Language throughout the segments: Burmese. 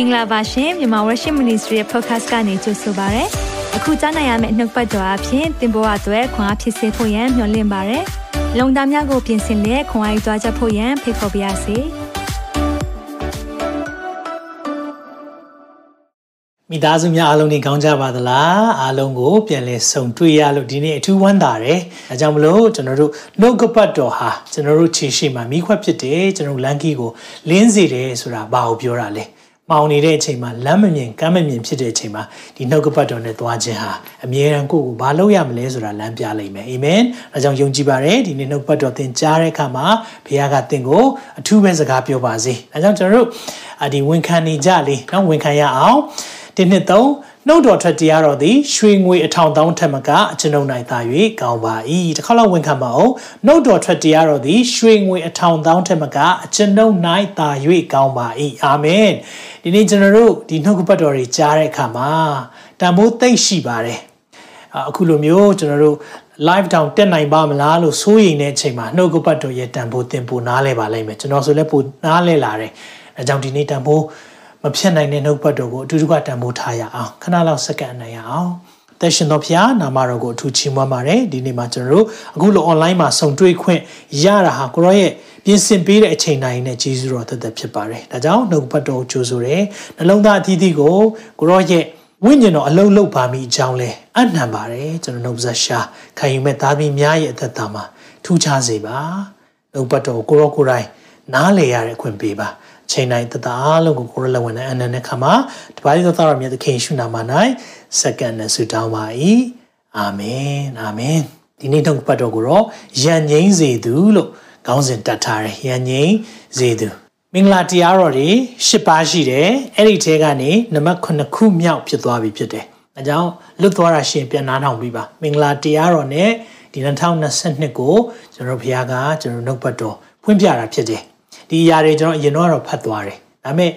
င်္ဂလာပါရှင်မြန်မာ Worship Ministry ရဲ့ podcast ကနေကြိုဆိုပါရစေ။အခုကြားနိုင်ရမယ့်နှုတ်ပတ်တော်အဖြစ်သင်ပေါ်အပ်ွယ်ခွန်အားဖြစ်စေဖို့ယံမျှဝင့်ပါရစေ။လုံတာများကိုပြင်ဆင်လက်ခွန်အားယူကြားချက်ဖို့ယံဖိတ်ခေါ်ပါရစေ။မိသားစုများအားလုံးနေကောင်းကြပါသလားအားလုံးကိုပြန်လည်ဆုံတွေ့ရလို့ဒီနေ့အထူးဝမ်းသာတယ်အဲကြောင့်မလို့ကျွန်တော်တို့နှုတ်ကပတ်တော်ဟာကျွန်တော်တို့ခြေရှိမှမိခွက်ဖြစ်တယ်ကျွန်တော်လမ်းကြီးကိုလင်းစေတယ်ဆိုတာဘာကိုပြောတာလဲ မောင်နေတဲ့အချိန်မှာလမ်းမမြင်ကမ်းမမြင်ဖြစ်တဲ့အချိန်မှာဒီနှုတ်ကပတ်တော်နဲ့သွားခြင်းဟာအမြဲတမ်းကိုယ့်ကိုဘာလုပ်ရမလဲဆိုတာလမ်းပြလိမ့်မယ်အာမင်အဲကြောင့်ယုံကြည်ပါတယ်ဒီနေ့နှုတ်ပတ်တော်သင်ကြားတဲ့အခါမှာဘုရားကသင်ကိုအထူးပဲစကားပြောပါစေအဲကြောင့်ကျွန်တော်တို့ဒီဝန်ခံနေကြလေနော်ဝန်ခံရအောင်တစ်နှစ်သုံး နှုတ်တော်ထွက်တရားတော်သည်ရွှေငွေအထောင်တောင်းထက်မကအကျွန်ုပ်၌သာ၍ကောင်းပါ၏တစ်ခါလောက်ဝန်ခံပါအောင်နှုတ်တော်ထွက်တရားတော်သည်ရွှေငွေအထောင်တောင်းထက်မကအကျွန်ုပ်၌သာ၍ကောင်းပါ၏အာမင်ဒီနေ့ကျွန်တော်တို့ဒီနှုတ်ကပတ်တော်တွေကြားတဲ့အခါမှာတန်ဖိုးသိမ့်ရှိပါတယ်အခုလိုမျိုးကျွန်တော်တို့ live down တက်နိုင်ပါမလားလို့စိုးရိမ်တဲ့အချိန်မှာနှုတ်ကပတ်တော်ရဲ့တန်ဖိုးသင်ပိုနားလဲပါလိမ့်မယ်ကျွန်တော်ဆိုလည်းပိုနားလဲလာတယ်အဲကြောင့်ဒီနေ့တန်ဖိုး မဖြစ်နိုင်တဲ့နှုတ်ပတ်တော်ကိုအတူတူကတန်ဖိုးထားရအောင်ခဏလောက်စက္ကန့်နိုင်ရအောင်သက်ရှင်တော်ဖျားနာမတော်ကိုအထူးချီးမွမ်းပါတယ်ဒီနေ့မှာကျွန်တော်တို့အခုလို online မှာဆုံတွေ့ခွင့်ရတာဟာကိုရောရဲ့ပြင်ဆင်ပေးတဲ့အချိန်တိုင်းနဲ့ကျေးဇူးတော်သက်သက်ဖြစ်ပါတယ်ဒါကြောင့်နှုတ်ပတ်တော်ကိုကြိုဆိုတယ်နှလုံးသားအသီးသီးကိုကိုရောရဲ့ဝိညာဉ်တော်အလုံးလုံးပါမိအကြောင်းလဲအနှံပါတယ်ကျွန်တော်နှုတ်ဆက်ရှာခံယူမဲ့သားသမီးများရဲ့အသက်တာမှာထူးခြားစေပါနှုတ်ပတ်တော်ကိုရောကိုယ်တိုင်နားလေရတဲ့အခွင့်ပေးပါ ချိန်တိုင်းတသားလုံးကိုကိုရလဝန်နဲ့အနန္တခါမှာတပါးသောသားတော်မြတ်သခင်ရှုနာမ၌စက္ကန့်နဲ့ဆုတောင်းပါ၏အာမင်အာမင်ဒီနေ့တော့ပတ်တော်ကိုတော့ယဉ်ငိမ့်စေသူလို့ခေါင်းစဉ်တတ်ထားတယ်ယဉ်ငိမ့်စေသူမင်္ဂလာတရားတော်တွေ၈ပါးရှိတယ်အဲ့ဒီထဲကနေနံပါတ်9ခုမြောက်ဖြစ်သွားပြီဖြစ်တယ်အဲကြောင့်လွတ်သွားတာရှင်ပြန်နားထောင်ပြီးပါမင်္ဂလာတရားတော်နဲ့ဒီ2022ကိုကျွန်တော်ဘုရားကကျွန်တော်နှုတ်ပတ်တော်ဖွင့်ပြတာဖြစ်တယ် ဒီຢာတွေကျွန်တော်အရင်တော့ဖတ်သွားတယ်ဒါပေမဲ့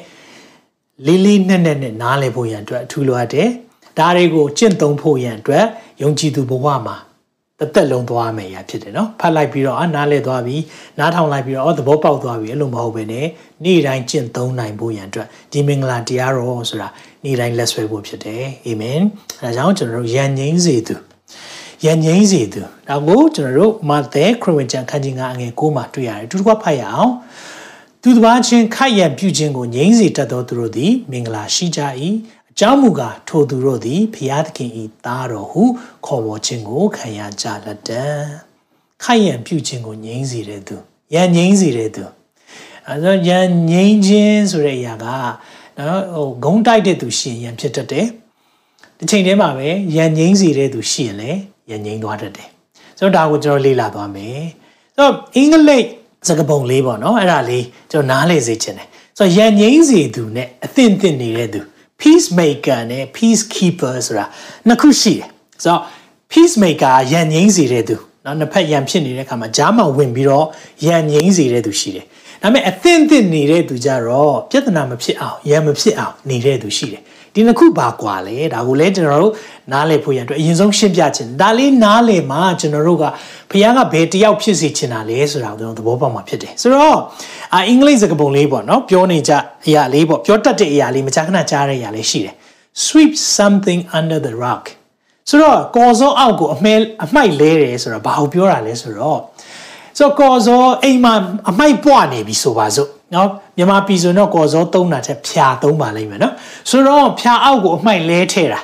လေးလေးနက်နက်နဲ့နားလည်ဖို့ရန်အတွက်အထူးလိုအပ်တယ်ဒါတွေကိုကျင့်သုံးဖို့ရန်အတွက်ယုံကြည်သူဘဝမှာတသက်လုံးသွားမယ်ရဖြစ်တယ်နော်ဖတ်လိုက်ပြီးတော့အာနားလဲသွားပြီးနားထောင်လိုက်ပြီးတော့အော်သဘောပေါက်သွားပြီအဲ့လိုမဟုတ်ဘဲねနေ့တိုင်းကျင့်သုံးနိုင်ဖို့ရန်အတွက်ဒီမင်္ဂလာတရားတော်ဆိုတာနေ့တိုင်းလက်ဆွဲဖို့ဖြစ်တယ်အာမင်အဲဒါကြောင့်ကျွန်တော်တို့ယဉ်ငိမ့်စေသူယဉ်ငိမ့်စေသူဒါကိုကျွန်တော်တို့မာသဲခရစ်ဝင်ကျမ်းခန်းကြီး9အငယ်9မှာတွေ့ရတယ်တူတူကဖတ်ရအောင် သူတစ်ပါးချင်းခိုက်ရန်ပြုခြင်းကိုငြိမ်းစေတတ်သောသူတို့သည် မင်္ဂလာရှိကြ၏အကြောင်းမူကားထိုသူတို့သည်ဖျားသခင်၏သားတော်ဟုခေါ်ဝေါ်ခြင်းကိုခံရကြလက်တံခိုက်ရန်ပြုခြင်းကိုငြိမ်းစေတဲ့သူရန်ငြိမ်းစေတဲ့သူအဲဆိုရန်ငြိမ်းခြင်းဆိုတဲ့အရာကနော်ဟိုဂုံးတိုက်တဲ့သူရှိရင်ရန်ဖြစ်တတ်တယ်တစ်ချိန်တည်းမှာပဲရန်ငြိမ်းစေတဲ့သူရှိရင်လည်းရန်ငြိမ်းသွားတတ်တယ်ဆိုတော့ဒါကိုကျွန်တော်လေ့လာသွားမယ်ဆိုတော့အင်္ဂလိပ် စကပုံလေးပေါ့နော်အဲ့ဒါလေးကျွန်တော်နားလေစေချင်တယ်ဆိုတော့ရန်ငိမ့်စီသူနဲ့အသင့်သင့်နေတဲ့သူ peace maker နဲ့ peace keeper ဆိုတာနှစ်ခုရှိတယ်ဆိုတော့ peace maker ရန်ငိမ့်စီတဲ့သူနော်နှစ်ဖက်ရန်ဖြစ်နေတဲ့အခါမှာဂျားမှာဝင်ပြီးတော့ရန်ငိမ့်စီတဲ့သူရှိတယ်ဒါပေမဲ့အသင့်သင့်နေတဲ့သူကြတော့ပြဿနာမဖြစ်အောင်ရန်မဖြစ်အောင်နေတဲ့သူရှိတယ် ဒီနှစ်ခုပါကွာလေဒါကိုလည်းကျွန်တော်တို့နားလည်ဖို့ရန်အတွက်အရင်ဆုံးရှင်းပြခြင်းဒါလေးနားလည်မှကျွန်တော်တို့ကဘုရားကဘယ်တယောက်ဖြစ်စေချင်တာလဲဆိုတာကိုကျွန်တော်သဘောပေါက်မှာဖြစ်တယ်ဆိုတော့အအင်္ဂလိပ်စကားပုံလေးပေါ့နော်ပြောနေကြအရာလေးပေါ့ပြောတတ်တဲ့အရာလေးမကြာခဏကြားတဲ့အရာလေးရှိတယ် sweep something under the rug ဆိုတော့ကော်စောအောက်ကိုအမဲအမိုက်လဲတယ်ဆိုတော့ဘာကိုပြောတာလဲဆိုတော့ဆိုတော့ကော်စောအိမ်မှာအမိုက်ပွားနေပြီဆိုပါစို့နော် မြန်မာပြည်ဆိုတော့ကော်စောသုံးတာချက်ဖြာသုံးပါလိမ့်မယ်နော်ဆိုတော့ဖြာအောက်ကိုအမိုက်လဲထဲတာ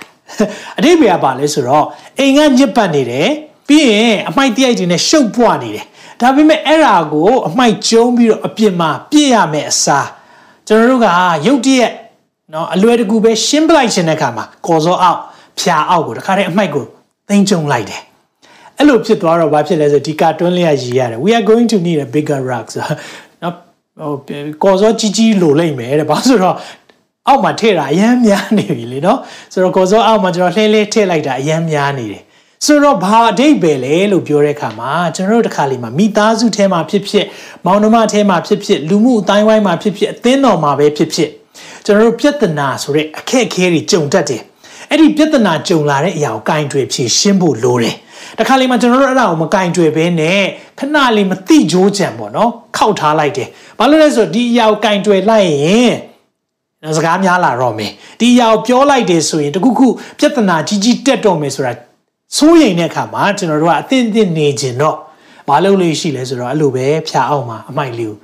အတိပ္ပယ်ကပါလဲဆိုတော့အိမ်ကညစ်ပတ်နေတယ်ပြီးရင်အမိုက်တရိုက်တွေနဲ့ရှုပ်ပွားနေတယ်ဒါပေမဲ့အဲ့ဒါကိုအမိုက်ကျုံးပြီးတော့အပြစ်မှာပြည့်ရမယ်အစားကျွန်တော်တို့ကရုတ်တရက်နော်အလွယ်တကူပဲရှင်းပလိုက်ခြင်းတဲ့အခါမှာကော်စောအောက်ဖြာအောက်ကိုတခါတည်းအမိုက်ကိုသိမ့်ကျုံလိုက်တယ်အဲ့လိုဖြစ်သွားတော့ဘာဖြစ်လဲဆိုဒီကာတွန်းလေးရရည်ရတယ် we are going to need a bigger rug ဆိုနော် ဟိုကော်စောကြီးကြီးလိုလိုက်မယ်တဲ့ဘာလို့ဆိုတော့အောက်မှာထည့်တာအရန်များနေပြီလေနော်ဆိုတော့ကော်စောအောက်မှာကျွန်တော်လှဲလှဲထည့်လိုက်တာအရန်များနေတယ်ဆိုတော့ဘာအဓိပ္ပာယ်လဲလို့ပြောတဲ့အခါမှာကျွန်တော်တို့တစ်ခါလေးမှာမိသားစုထဲမှာဖြစ်ဖြစ်မောင်နှမထဲမှာဖြစ်ဖြစ်လူမှုအတိုင်းဝိုင်းမှာဖြစ်ဖြစ်အသင်းတော်မှာပဲဖြစ်ဖြစ်ကျွန်တော်တို့ပြဿနာဆိုတဲ့အခက်အခဲတွေကြုံတတ်တယ်အဲ့ဒီပြဿနာကြုံလာတဲ့အရာကိုကင်တွယ်ဖြေရှင်းဖို့လိုတယ် တခါလေးမှကျွန်တော်တို့အဲ့ဒါကိုမကင်တွယ်ဘဲနဲ့ခဏလေးမတိကြိုးကြံပေါ့နော်ခောက်ထားလိုက်တယ်ဘာလို့လဲဆိုတော့ဒီအရာကိုကင်တွယ်လိုက်ရင်နော်စကားများလာတော့မယ်ဒီအရာကိုပြောလိုက်တယ်ဆိုရင်တခုခုပြဿနာကြီးကြီးတက်တော့မယ်ဆိုတာစိုးရိမ်တဲ့အခါမှာကျွန်တော်တို့ကအသင့်အသင့်နေခြင်းတော့မလုပ်လို့ရှိလဲဆိုတော့အဲ့လိုပဲဖြာအောင်မှာအမိုက်လေးကို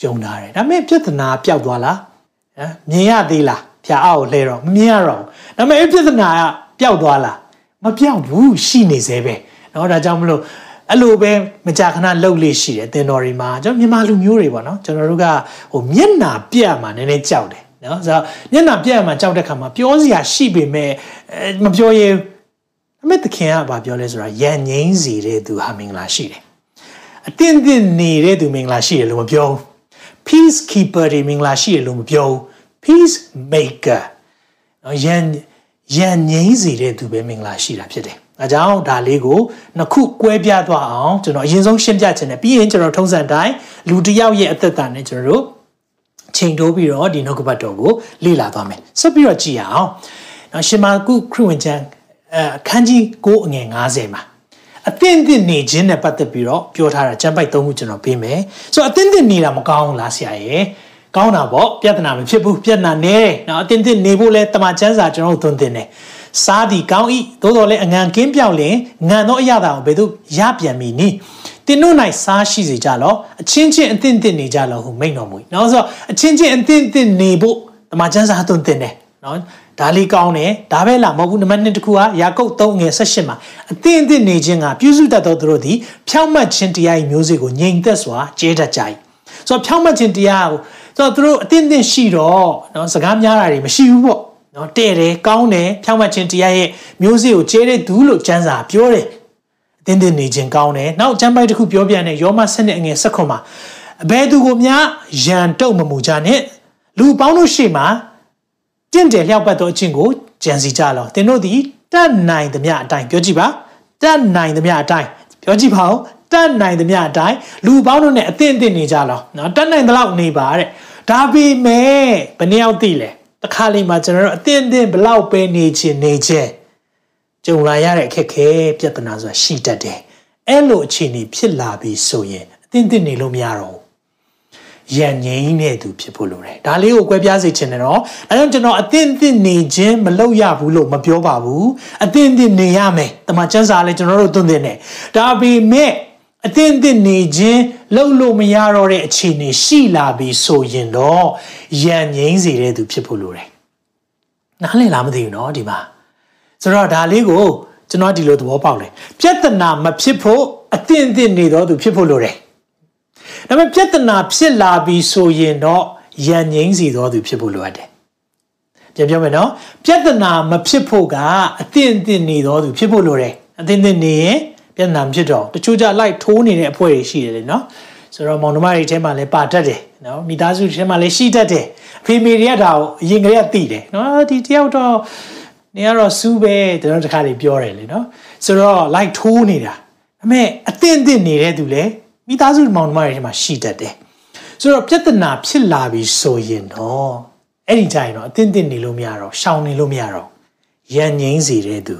ကြုံလာတယ်ဒါပေမဲ့ပြဿနာပျောက်သွားလားဟမ်မြင်ရသေးလားဖြာအောင်လှဲတော့မမြင်ရတော့ဘူးဒါပေမဲ့အဲ့ပြဿနာကပျောက်သွားလား မပျောက်ဘူးရှိနေသေးပဲเนาะဒါကြောင့်မလို့အဲ့လိုပဲမကြာခဏလှုပ်လေးရှိတယ်တင်တော်တွေမှာကျွန်တော်မြန်မာလူမျိုးတွေပေါ့နော်ကျွန်တော်တို့ကဟိုမျက်နာပြတ်မှာနည်းနည်းကြောက်တယ်နော်ဆိုတော့မျက်နှာပြက်မှကြောက်တဲ့ခါမှာပြောစရာရှိပေမဲ့မပြောရအမေတခင်ကဘာပြောလဲဆိုတာရန်ငိမ့်စီတဲ့သူဟာမင်္ဂလာရှိတယ်အတင်းတင်းနေတဲ့သူမင်္ဂလာရှိတယ်လို့မပြောဘူး peace keeper တွေမင်္ဂလာရှိတယ်လို့မပြောဘူး peace maker နော်ရန် ရန်ငိမ့်စီတဲ့သူပဲမင်္ဂလာရှိတာဖြစ်တယ်အဲကြောင့်ဒါလေးကိုနှစ်ခုကွဲပြားသွားအောင်ကျွန်တော်အရင်ဆုံးရှင်းပြခြင်းနဲ့ပြီးရင်ကျွန်တော်ထုံးစံတိုင်းလူတစ်ယောက်ရဲ့အသက်တာနဲ့ကျွန်တော်တို့ချိန်တိုးပြီးတော့ဒီနှုတ်ကပတ်တော်ကိုလေ့လာသွားမယ်ဆက်ပြီးတော့ကြည့်အောင်နော်ရှင်မာကုခရစ်ဝင်ကျမ်းအခန်းကြီး9အငယ်90မှာအသင့်အသင့်နေခြင်းနဲ့ပတ်သက်ပြီးတော့ပြောထားတာကျမ်းပိုက်သုံးခုကျွန်တော်ပေးမယ်ဆိုတော့အသင့်အသင့်နေတာမကောင်းဘူးလားဆရာရဲ့ ကောင်းတာပေါ့ပြဿနာမဖြစ်ဘူးပြဿနာနည်းတယ်နော်အသင့်အသင့်နေဖို့လဲတမန်ကျမ်းစာကျွန်တော်တို့သွန်သင်တယ်စားသည်ကောင်းဤသို့တော်လည်းအငံကင်းပြောက်လင်ငံသောအရာတာကိုဘယ်သို့ရပြန်မည်နည်းတင်းတို့၌စားရှိစေကြလောအချင်းချင်းအသင့်အသင့်နေကြလောဟုမိန့်တော်မူ။နော်ဆိုတော့အချင်းချင်းအသင့်အသင့်နေဖို့တမန်ကျမ်းစာသွန်သင်တယ်နော်ဒါလေးကောင်းတယ်ဒါပဲလားမဟုတ်ဘူးနံပါတ်1တခုကယာကုပ်3ငယ်18မှာအသင့်အသင့်နေခြင်းကပြုစုတတ်သောသူတို့သည်ဖြောင့်မတ်ခြင်းတရား၏မျိုးစေ့ကိုငြိမ်သက်စွာကျဲတတ်ကြ၏ဆိုတော့ဖြောင့်မတ်ခြင်းတရားကို ဆိုတော့သူတို့အသင့်အသင့်ရှိတော့နော်စကားများတာတွေမရှိဘူးပေါ့နော်တဲ့တယ်ကောင်းတယ်ဖြောင့်မတ်ခြင်းတရားရဲ့မျိုးစေ့ကိုကျဲတဲ့သူလို့ကျမ်းစာပြောတယ်အသင့်အသင့်နေခြင်းကောင်းတယ်နောက်ကျမ်းပိုက်တစ်ခုပြောပြတယ်ယောမ7နဲ့အငယ်7မှာအဘယ်သူကိုများယံတုတ်မမူကြနဲ့လူပေါင်းတို့ရှေ့မှာတင့်တယ်လျှောက်ပတ်သောအချင်းကိုကြံစီကြလောသင်တို့သည်တတ်နိုင်သမျှအတိုင်းပြောကြည့်ပါတတ်နိုင်သမျှအတိုင်းပြောကြည့်ပါဦး တတ်နိုင်သမျှအတိုင်းလူပေါင်းတို့နဲ့အသင့်အသင့်နေကြလောနော်တတ်နိုင်သလောက်နေပါတဲ့ဒါပေမဲ့ဘယ်နှယောက်သိလဲတခါလေးမှာကျွန်တော်တို့အသင့်အသင့်ဘလောက်ပဲနေချင်းနေချင်းကြုံလာရတဲ့အခက်ခဲပြဿနာဆိုတာရှိတတ်တယ်အဲ့လိုအခြေအနေဖြစ်လာပြီဆိုရင်အသင့်အသင့်နေလို့မရတော့ရန်ငိမ့်တဲ့သူဖြစ်ဖို့လိုတယ်ဒါလေးကိုကွဲပြားစေချင်တယ်နော်အဲကြောင့်ကျွန်တော်အသင့်အသင့်နေခြင်းမလုပ်ရဘူးလို့မပြောပါဘူးအသင့်အသင့်နေရမယ်တမန်ကျမ်းစာလည်းကျွန်တော်တို့သွန်သင်တယ်ဒါပေမဲ့ အသင့်အသင့်နေခြင်းလုပ်လို့မရတော့တဲ့အခြေအနေရှိလာပြီဆိုရင်တော့ရန်ငိမ့်စေတဲ့သူဖြစ်ဖို့လိုတယ်နားလည်လားမသိဘူးနော်ဒီမှာဆိုတော့ဒါလေးကိုကျွန်တော်ဒီလိုသဘောပေါက်တယ်ပြဿနာမဖြစ်ဖို့အသင့်အသင့်နေတော့သူဖြစ်ဖို့လိုတယ်ဒါပေမဲ့ပြဿနာဖြစ်လာပြီဆိုရင်တော့ရန်ငိမ့်စီတော်သူဖြစ်ဖို့လိုအပ်တယ်ပြန်ပြောမယ်နော်ပြဿနာမဖြစ်ဖို့ကအသင့်အသင့်နေတော်သူဖြစ်ဖို့လိုတယ်အသင့်အသင့်နေရင် ပြဿနာဖြစ်တော့တချို့ကြလိုက်ထိုးနေတဲ့အဖွဲ့တွေရှိတယ်လေနော်ဆိုတော့မောင်နှမတွေထဲမှာလည်းပါတတ်တယ်နော်မိသားစုထဲမှာလည်းရှိတတ်တယ်အဖေမေတွေကဒါကိုအရင်ကလေးကသိတယ်နော်ဒီတယောက်တော့နေရတော့စူးပဲကျွန်တော်တခါတွေပြောတယ်လေနော်ဆိုတော့ light ထိုးနေတာအမေအသင့်အသင့်နေတဲ့သူလည်းမိသားစုမောင်နှမတွေထဲမှာရှိတတ်တယ်ဆိုတော့ပြဿနာဖြစ်လာပြီဆိုရင်တော့အဲ့ဒီကြရင်တော့အသင့်အသင့်နေလို့မရတော့ရှောင်နေလို့မရတော့ရန်ငိမ့်စီတဲ့သူ